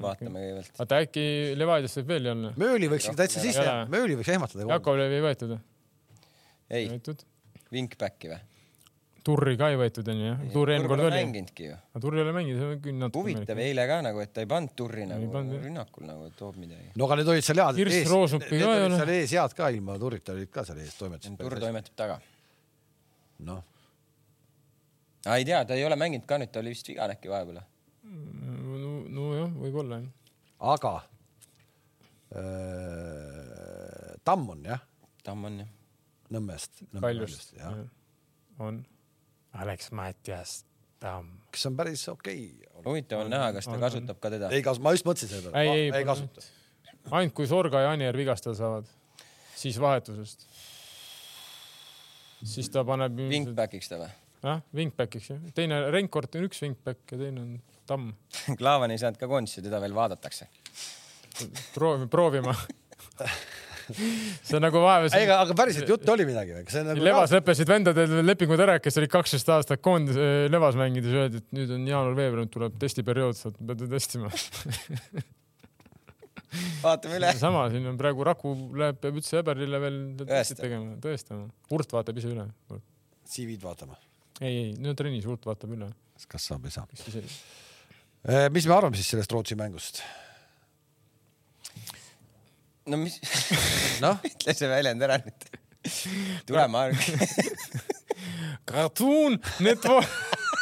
vaatame kõigepealt. oota, äkki Levadiast võib veel olla? Mööli võiks ikka täitsa sisse Ei Mööli võiks ehmatada. Jakovlevi ei võetud või? Ei. Wingbacki või? Turri ka ei võetud onju jah, Turri eelmine kord oli. mänginudki ju. aga Turri ei ole mänginud, see on küll natuke. huvitav, eile ka nagu, et ta ei pannud turri nagu pannud, jah. rünnakul nagu, et toob midagi. no aga need olid seal head Kirss need ka ei ole. seal ees head ka ilma Turrita olid ka seal ees turr toimetasid. toimetab taga. noh, ei tea, ta ei ole mänginud ka nüüd, ta oli vist vigane äkki vahepeal. no, nojah, võib-olla jah. aga äh, Tamm on jah, Tamm on jah. Nõmmest. Kaljust on. Alex Mattias Tamm. kes on päris okei okay.. huvitav on näha, kas ta on, kasutab ka teda. ei kasu-, ma just mõtlesin selle peale. ei, ei, ei kasuta. ainult kui Sorga ja Anier vigastada saavad, siis vahetusest. siis ta paneb. Wingbackiks ta või? jah, wingbackiks jah, teine Renkord on üks wingback ja teine on Tamm. Klaavan ei saanud ka koondisse, teda veel vaadatakse. proovime, proovima. see on nagu vahepeal. ei, aga päriselt juttu oli midagi või? nagu Levas lõppesid vendadel lepingud ära, kes olid kaksteist aastat koondis Levas mängides, öeldi, et nüüd on jaanuar-veebruar, nüüd tuleb testiperiood, saad, pead testima. vaatame üle. sama, siin on praegu Raku läheb, peab üldse Eberlile veel Tõestab. tegema, tõestama. Urt vaatab ise üle. CV-d vaatama, ei, ei, no trennis Urt vaatab üle. kas saab või ei saa. kes ise. mis me arvame siis sellest Rootsi mängust? No mis, noh, ütle see väljend ära nüüd. tule, ma Cartoon Network.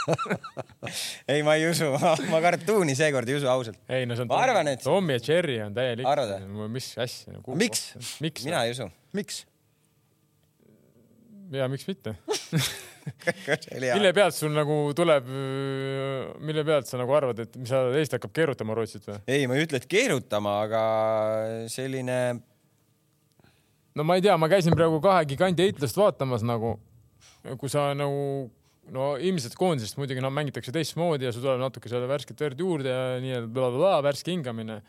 ei, ma ei usu, ma kartuuni seekord ei usu ausalt. ei no see on. Ma arvan, et- Tommy ja Cherry on täielik. Mis asja nagu. Miks? miks? mina ei usu. miks? ja miks mitte? mille pealt sul nagu tuleb, mille pealt sa nagu arvad, et mis sa, Eesti hakkab keerutama Rootsit või? ei, ma ei ütle, et keerutama, aga selline no ma ei tea, ma käisin praegu kahe giganti heitlast vaatamas nagu, kui sa nagu no ilmselt koondisest muidugi noh, mängitakse teistmoodi ja sul tuleb natuke seda värsket verd juurde ja nii-öelda värske hingamine.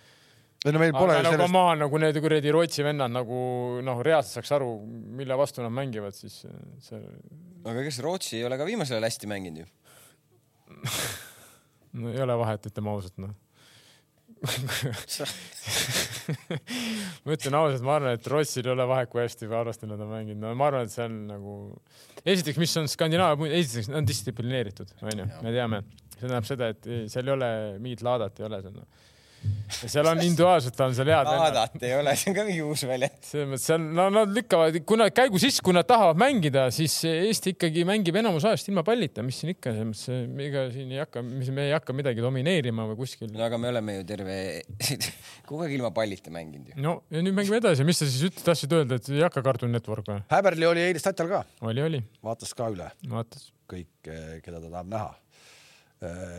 Ei no meil pole aga nagu sellest, ma nagu need kuradi Rootsi vennad nagu noh, reaalselt saaks aru, mille vastu nad mängivad, siis see aga kas Rootsi ei ole ka viimasel ajal hästi mänginud ju? no ei ole vahet, ütleme ausalt noh. ma ütlen ausalt, ma arvan, et Rootsil ei ole vahet, kui hästi või halvasti nad on mänginud, no ma arvan, et see on nagu, esiteks, mis on Skandinaavia, esiteks nad on distsiplineeritud, onju, me teame, see tähendab seda, et seal ei ole mingit laadat ei ole seal noh. Seal on individuaalselt on seal head vennad. Aadat ei ole, see on ka mingi uus väljend. selles mõttes seal, no nad lükkavad, kui nad käigu sisse, kui nad tahavad mängida, siis Eesti ikkagi mängib enamus ajast ilma pallita, mis siin ikka, selles mõttes, ega siin ei hakka, mis me ei hakka midagi domineerima või kuskil. no aga me oleme ju terve, kogu aeg ilma pallita mänginud ju. no ja nüüd mängime edasi, mis sa siis üt- tahtsid öelda, et ei hakka Cartoon Network või? Häberli oli eile Statal ka, oli, oli, vaatas ka üle vaatas. kõik, keda ta tahab näha.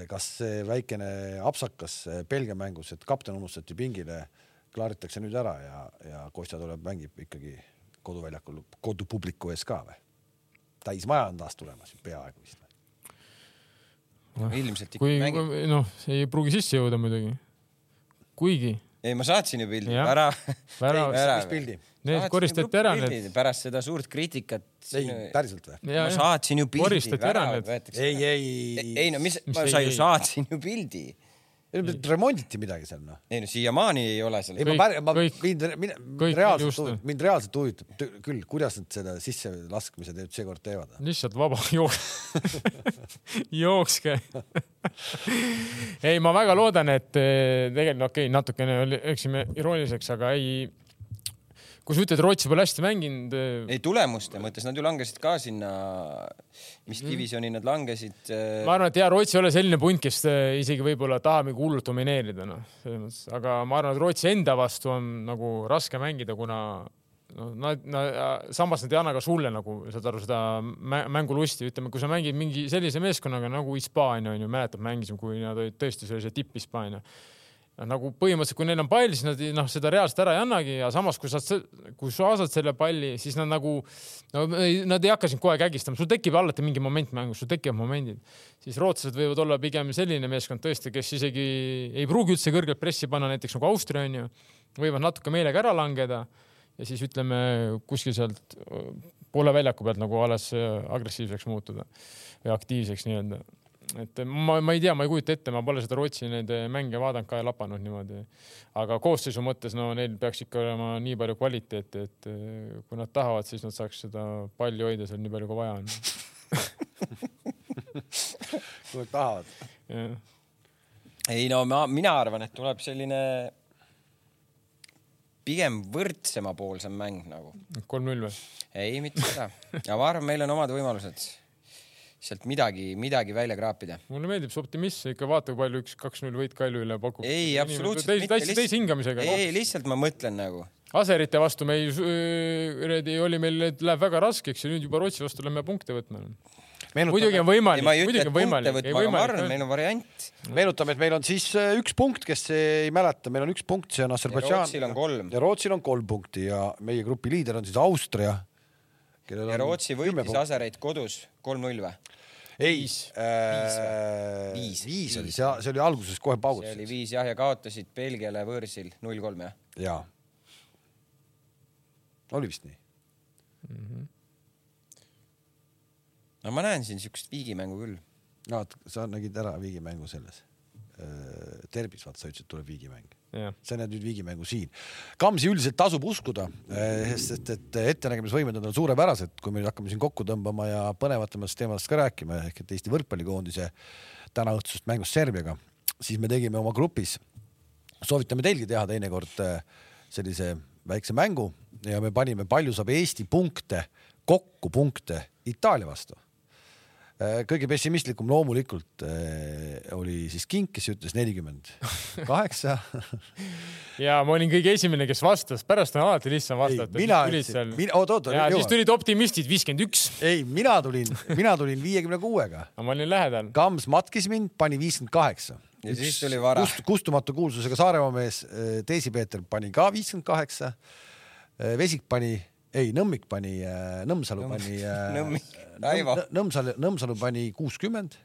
Kas see väikene apsakas Belgia mängus, et kapten unustati pingile, klaaritakse nüüd ära ja, ja Kostja tuleb, mängib ikkagi koduväljakul kodupubliku ees ka või? täismaja on taas tulemas, peaaegu vist. ilmselt ikka kui mängib. noh, see ei pruugi sisse jõuda muidugi. kuigi ei, ma saatsin ju pildi, ära. Värav- mis pildi? need koristati ära, need. pärast seda suurt kriitikat. ei, päriselt või? ma saatsin ju pildi. Koristati ära need. ei, ei, ei no mis, Mis ma sa ju saatsin ju pildi. Remonditi midagi seal noh. ei no siiamaani ei ole seal ei, ma päri-, ma kõik- mind, mind kõik reaalselt mind reaalselt huvitab küll, kuidas nad seda sisselaskmise teed seekord teevad. lihtsalt vaba jooks, jookske. ei, ma väga loodan, et eh, tegelikult okei okay,, natukene oli, läksime irooniliseks, aga ei. Kui sa ütled, Rootsi pole hästi mänginud, ei tulemuste mõttes, nad ju langesid ka sinna, mis divisjoni nad langesid. Mm. ma arvan, et ja Rootsi ei ole selline punt, kes eh, isegi võib-olla tahab nagu hullult domineerida, noh, selles mõttes, aga ma arvan, et Rootsi enda vastu on nagu raske mängida, kuna noh, nad, nad, samas nad ei anna ka sulle nagu, saad aru, seda mä- mängulusti, ütleme, kui sa mängid mingi sellise meeskonnaga nagu Hispaania on ju, mäletad, mängisime, kui nad olid tõesti sellise tipp-Hispaania. Nagu põhimõtteliselt, kui neil on pall, siis nad noh, seda reaalselt ära ei annagi ja samas, kui sa, kui sa saad selle palli, siis nad nagu no nad ei hakka sind kogu aeg ägistama, sul tekib alati mingi moment mängus, sul tekivad momendid, siis rootslased võivad olla pigem selline meeskond tõesti, kes isegi ei pruugi üldse kõrgelt pressi panna, näiteks nagu Austria onju, võivad natuke meelega ära langeda ja siis ütleme kuskil sealt poole väljaku pealt nagu alles agressiivseks muutuda või aktiivseks nii-öelda. Et ma, ma ei tea, ma ei kujuta ette, ma pole seda Rootsi neid mänge vaadanud ka ja lapanud niimoodi. aga koosseisu mõttes no neil peaks ikka olema nii palju kvaliteeti, et öö, kui nad tahavad, siis nad saaks seda palli hoida seal nii palju, kui vaja on. kui nad tahavad. ei no ma, mina arvan, et tuleb selline pigem võrdsemapoolsem mäng nagu. kolm-null või? ei, mitte seda. ja ma arvan, meil on omad võimalused sealt midagi, midagi välja kraapida. mulle meeldib see optimism, ikka vaata, kui palju üks kaks-null võit Kalju üle pakub. ei, absoluutselt mitte. täitsa täis hingamisega. ei, lihtsalt ma mõtlen nagu. Aserite vastu me ei, kuradi oli meil, läheb väga raskeks ja nüüd juba Rootsi vastu lähme punkte võtma. muidugi on võimalik, ma ei ütle, muidugi et on punkte võimalik, võtma, aga ma arvan, meil. on variant. meenutame, et meil on siis äh, üks punkt, kes ei mäleta, meil on üks punkt, see on Aserbaidžaan. Rootsil on kolm. ja Rootsil on kolm punkti ja meie grupi liider on siis Austria. Ja Rootsi võitis Asereid kodus kolm-null või? ei, Viis. äh, Viis. viis oli, see, see oli alguses kohe see paugutasid oli. viis jah, ja kaotasid Belgiale võõrsil null-kolm jah. jaa. oli vist nii? no ma näen siin siukest viigimängu küll. no vot, sa nägid ära viigimängu selles. Derbis, vaata, sa ütlesid, tuleb viigimäng. jah, sa näed nüüd viigimängu siin. Kamsi üldiselt tasub uskuda, sest et ettenägemisvõimed on tal suurepärased, kui me nüüd hakkame siin kokku tõmbama ja põnevatematest teemadest ka rääkima ehk et Eesti võrkpallikoondise tänaõhtusest mängust Serbiaga, siis me tegime oma grupis, soovitame teilgi teha teinekord äh, sellise väikse mängu ja me panime, palju saab Eesti punkte, kokku punkte Itaalia vastu kõige pessimistlikum loomulikult äh, oli siis Kink, kes ütles nelikümmend kaheksa. ja ma olin kõige esimene, kes vastas, pärast on alati lihtsam vastata. mina ütlesin, mina, oot, oot, ja siis tulid optimistid viiskümmend üks, ei, mina tulin, mina tulin viiekümne kuuega. aga ma olin lähedal. Kams matkis mind, pani viiskümmend kaheksa. Ja siis tuli vara. kust,. kustumatu kuulsusega Saaremaa mees Teisi Peeter pani ka viiskümmend kaheksa. Vesik pani, ei, Nõmmik pani, Nõmsalu pani. Nõmmik, Raivo. Nõmsalu, pani kuuskümmend.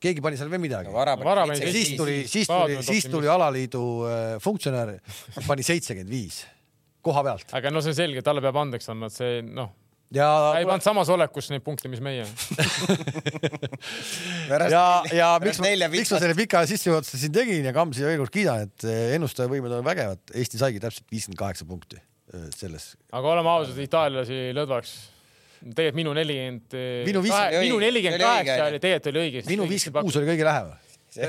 keegi pani seal veel midagi. pani siis tuli, siis tuli siis tuli alaliidu äh, funktsionär, pani seitsekümmend viis koha pealt. aga no see on selge, talle peab andeks andma, et see noh, ja ei pannud samas olekus neid punkte, mis meie. ja, ja miks ma, miks ma selle pika sissejuhatuse siin tegin ja Kamsi veel kord kiidan, et ennustajavõimed on vägevad. Eesti saigi täpselt viiskümmend kaheksa punkti äh, selles. aga oleme ausad, itaallasi lõdvaks. Tegelikult minu nelikümmend, Minu viis- minu nelikümmend kaheksa oli. tegelikult oli õigesti. minu viiskümmend kuus oli kõige lähemal.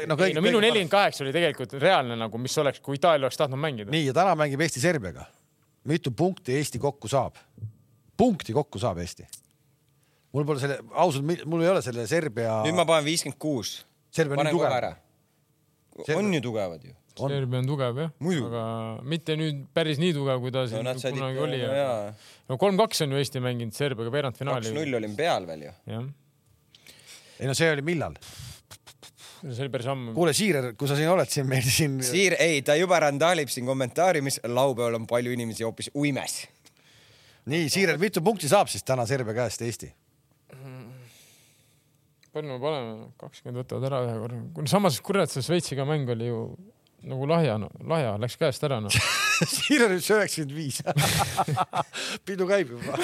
no ei no minu nelikümmend kaheksa oli tegelikult reaalne nagu, mis oleks, kui Itaalia oleks tahtnud mängida. nii ja täna mängib Eesti Serbiaga. mitu punkti Eesti kokku saab? punkti kokku saab Eesti. mul pole selle, ausalt, mul ei ole selle Serbia, nüüd ma panen viiskümmend kuus. Serbia on nii tugev on ju tugevad ju. Serbia on tugev jah, aga mitte nüüd päris nii tugev, kui ta no siin said kunagi oli. no kolm-kaks on ju Eesti mänginud Serbiaga veerandfinaali. kaks-null olime peal veel ju. jah, ei no see oli millal? see oli päris ammu. kuule, Siirer, kui sa siin oled siin meil siin, Siir, ei, ta juba randaalib siin kommentaariumis, laupäeval on palju inimesi hoopis uimes. nii Siirer, mitu punkti saab siis täna Serbia käest Eesti? palju me paneme, kakskümmend võtavad ära ühe korra. samas kurat, see Šveitsiga mäng oli ju nagu lahja no,, lahja läks käest ära noh. Siirer ütles üheksakümmend viis. pidu käib juba.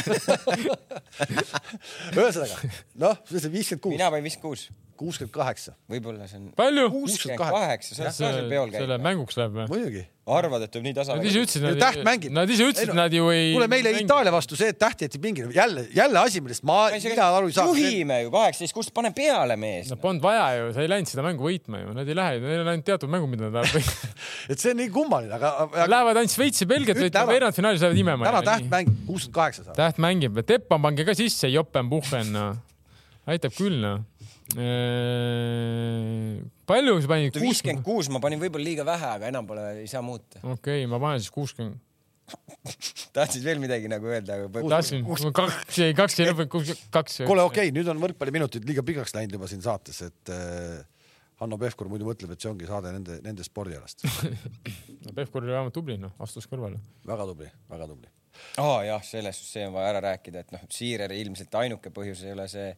ühesõnaga, noh, see on viiskümmend kuus, mina panin viiskümmend kuus, kuuskümmend kaheksa, võib-olla see on palju? kuuskümmend kaheksa, sa oled peol selle käinud. mänguks läheb või? muidugi. arvad, et võib nii tasa Nad ise ütlesid, nad täht mängib. Nad ise ütlesid, nad ju ei. kuule, meile Itaalia vastu see, et täht jäeti pingile, jälle, jälle asi, millest ma, mina aru ei saa. juhime ju kaheksateist, kust pane peale mees no. polnud vaja ju, sa ei läinud seda mängu võitma ju, nad ei lähe, neil on ainult teatud mängud, mida nad lähevad võitma. et see on nii kummaline, aga, aga lähevad ainult Šveitsi, Belgiat Ütle võitma, ära. veerandfinaalis lähevad imema. täna täht mängib kuuskümmend kaheksa saab. täht mängib, Teppan pange ka sisse, Joppen, Puhhen, noh. aitab küll, noh. palju sa panid? viiskümmend kuus ma panin võib-olla liiga vähe, aga enam pole, ei saa muuta. okei, ma panen siis kuuskümmend. tahtsid veel midagi nagu öelda, aga tahtsin, kaks, ei kaks ei lõppenud, kuus, kaks. kuule, okei okay,, nüüd on võrkpalliminutid liiga pikaks läinud juba siin saates, et äh, Hanno Pevkur muidu mõtleb, et see ongi saade nende, nende spordialast. no Pevkur oli vähemalt tubli, noh, astus kõrvale. väga tubli, väga tubli. aa oh, jah, sellest, see on vaja ära rääkida, et noh, Siireri ilmselt ainuke põhjus ei ole see,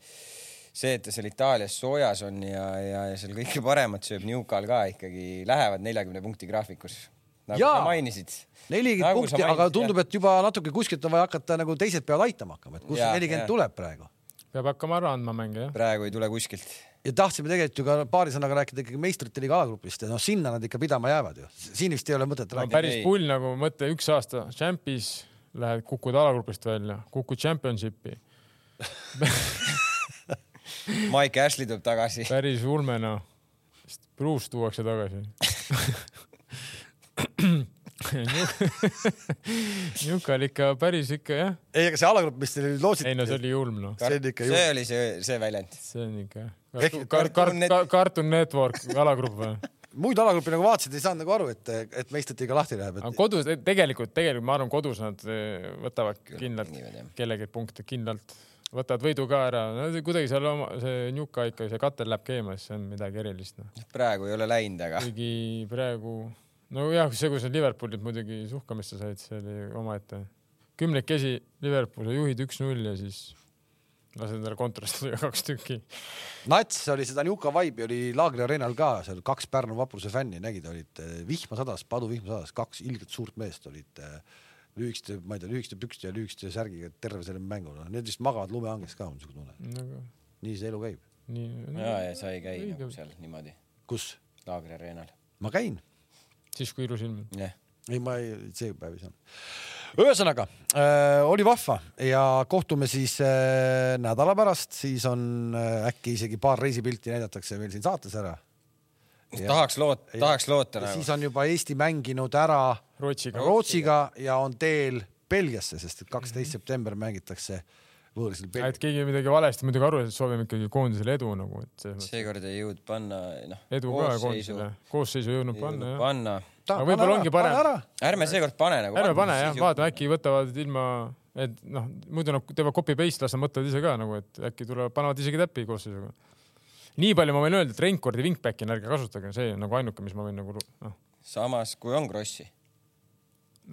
see, et ta seal Itaalias soojas on ja, ja, ja seal kõike paremat sööb Newcal ka ikkagi lähevad neljakümne punkti graafikus. nagu Jaa. sa mainisid. nelikümmend Nagu punkti, aga tundub, et juba natuke kuskilt on vaja hakata nagu teised peavad aitama hakkama, et kust Jaa, nelikümmend tuleb praegu. peab hakkama ära andma mänge, jah. praegu ei tule kuskilt. Ja tahtsime tegelikult ju ka paari sõnaga rääkida ikkagi meistrite liiga alagrupist ja noh, sinna nad ikka pidama jäävad ju. siin vist ei ole mõtet no rääkida. päris pull nagu mõtle, üks aasta Champis lähed, kukud alagrupist välja, kukud Championshipi, Mike Ashley tuleb tagasi. päris ulme noh. Bruce tuuakse tagasi. Njuka oli ikka päris ikka jah, ei, aga see alagrupp, mis teil loositi. ei no see oli julm noh, see on ikka see ju. oli see, see väljend. see on ikka Ehk kar-, Net- kar-, Cartoon Network alagrupp või? muid alagruppi nagu vaatasid, ei saanud nagu aru, et, et meistrite liiga lahti läheb, aga et kodus, tegelikult, tegelikult ma arvan, kodus nad eh, võtavad kindlalt kellegi punkte kindlalt, võtavad võidu ka ära no,, kuidagi seal oma, see Njuka ikka, see katel läheb keema, siis see on midagi erilist noh. praegu ei ole läinud, aga kuigi praegu, nojah, see, kus nad Liverpoolilt muidugi suhkamisse said, see oli omaette. kümnekesi Liverpool, sa juhid üks-null ja siis lased endale kontorast lüüa kaks tükki. nats oli seda Njuka vibe'i oli Laagri areenal ka, seal kaks Pärnu vapruse fänni nägid, olid eh, vihma sadas, paduvihma sadas, kaks ilgelt suurt meest olid eh, lühikeste, ma ei tea, lühikeste pükste ja lühikeste särgiga terve selle mängu, noh, need vist magavad lumehanges ka, on niisugune tunne. nagu nii see elu käib. nii. ja, ja sa ei käi Õige. nagu seal niimoodi kus? Laagri areenal. ma käin. siis, kui ilus ilm. jah, ei, ma ei, see päev ei saanud. Ühesõnaga äh, oli vahva ja kohtume siis äh, nädala pärast, siis on äh, äkki isegi paar reisipilti näidatakse meil siin saates ära. tahaks loota, tahaks loota nagu siis. on juba Eesti mänginud ära Rootsiga. Rootsiga ja on teel Belgiasse, sest et kaksteist september mängitakse võõrsil et Belgias. keegi midagi valesti muidugi aru, et soovime ikkagi koondisele edu nagu, et seekord ei jõudnud panna, noh. edu ka koondisele, koosseisu ei jõudnud panna jah. panna. Aga võib-olla ongi parem. ärme seekord pane nagu. ärme pane jah, vaatame äkki võtavad ilma, et noh, muidu nad teevad copy paste, las nad mõtlevad ise ka nagu, et äkki tulevad, panevad isegi täppi koosseisuga. nii palju ma võin öelda, et Reinkordi wingback'i ärge kasutage, see on nagu ainuke, mis ma võin nagu noh, samas, kui on Krossi.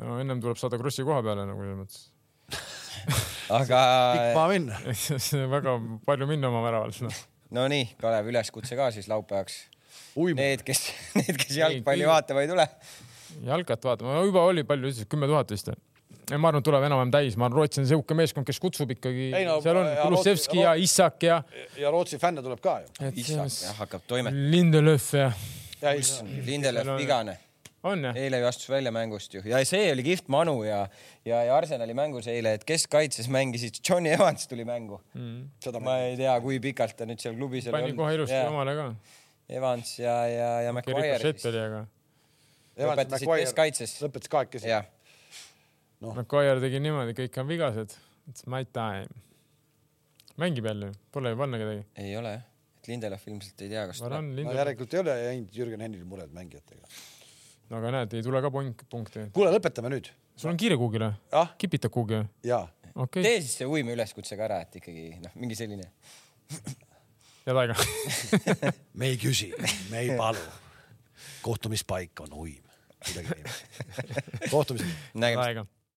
no ennem tuleb saada Krossi koha peale nagu selles mõttes. aga pikk maa minna. väga palju minna oma väravalt noh. no nii, Kalev, üleskutse ka siis laupäevaks. Need, kes, need, kes jalgpalli vaatama ei tule. jalkat vaatama, juba oli palju, kümme tuhat vist. ma arvan, et tuleb enam-vähem täis, ma arvan, Rootsi on siuke meeskond, kes kutsub ikkagi Ei no,, seal on ja Kulusevski Rootsi- ja Issak ja. ja Rootsi fänne tuleb ka ju. Isak jah, hakkab toimetama. Lindelöf ja ja Lindelöf vigane, on jah, eile ju astus välja mängust ju ja see oli kihvt Manu ja, ja, ja Arsenali mängus eile, et keskkaitses mängisid, Johnny Evans tuli mängu. seda ma ei tea, kui pikalt ta nüüd seal klubis oli pani kohe ilusti omale ka. Evans ja, ja, ja McGuire Ricochet oli, aga lõpetasid keskkaitses. lõpetas kahekesi. jah, McGuire tegi niimoodi, kõik on vigased, ütles my time. mängib jälle, pole ju panna kedagi. ei ole jah, et Lindelöf ilmselt ei tea, kas tuleb. Varan, no järelikult ei ole jäänud Jürgen Hennil mured mängijatega. no aga näed, ei tule ka point, punkte. kuule, lõpetame nüüd. sul on kiire kuhugi või? ah, kipitad kuhugi või? jaa. okei tee siis see uime üleskutse ka ära, et ikkagi noh, mingi selline. Head aega. me ei küsi, me ei palu. kohtumispaik on uim. kuidagi niimoodi. kohtumiseni. nägemist. aega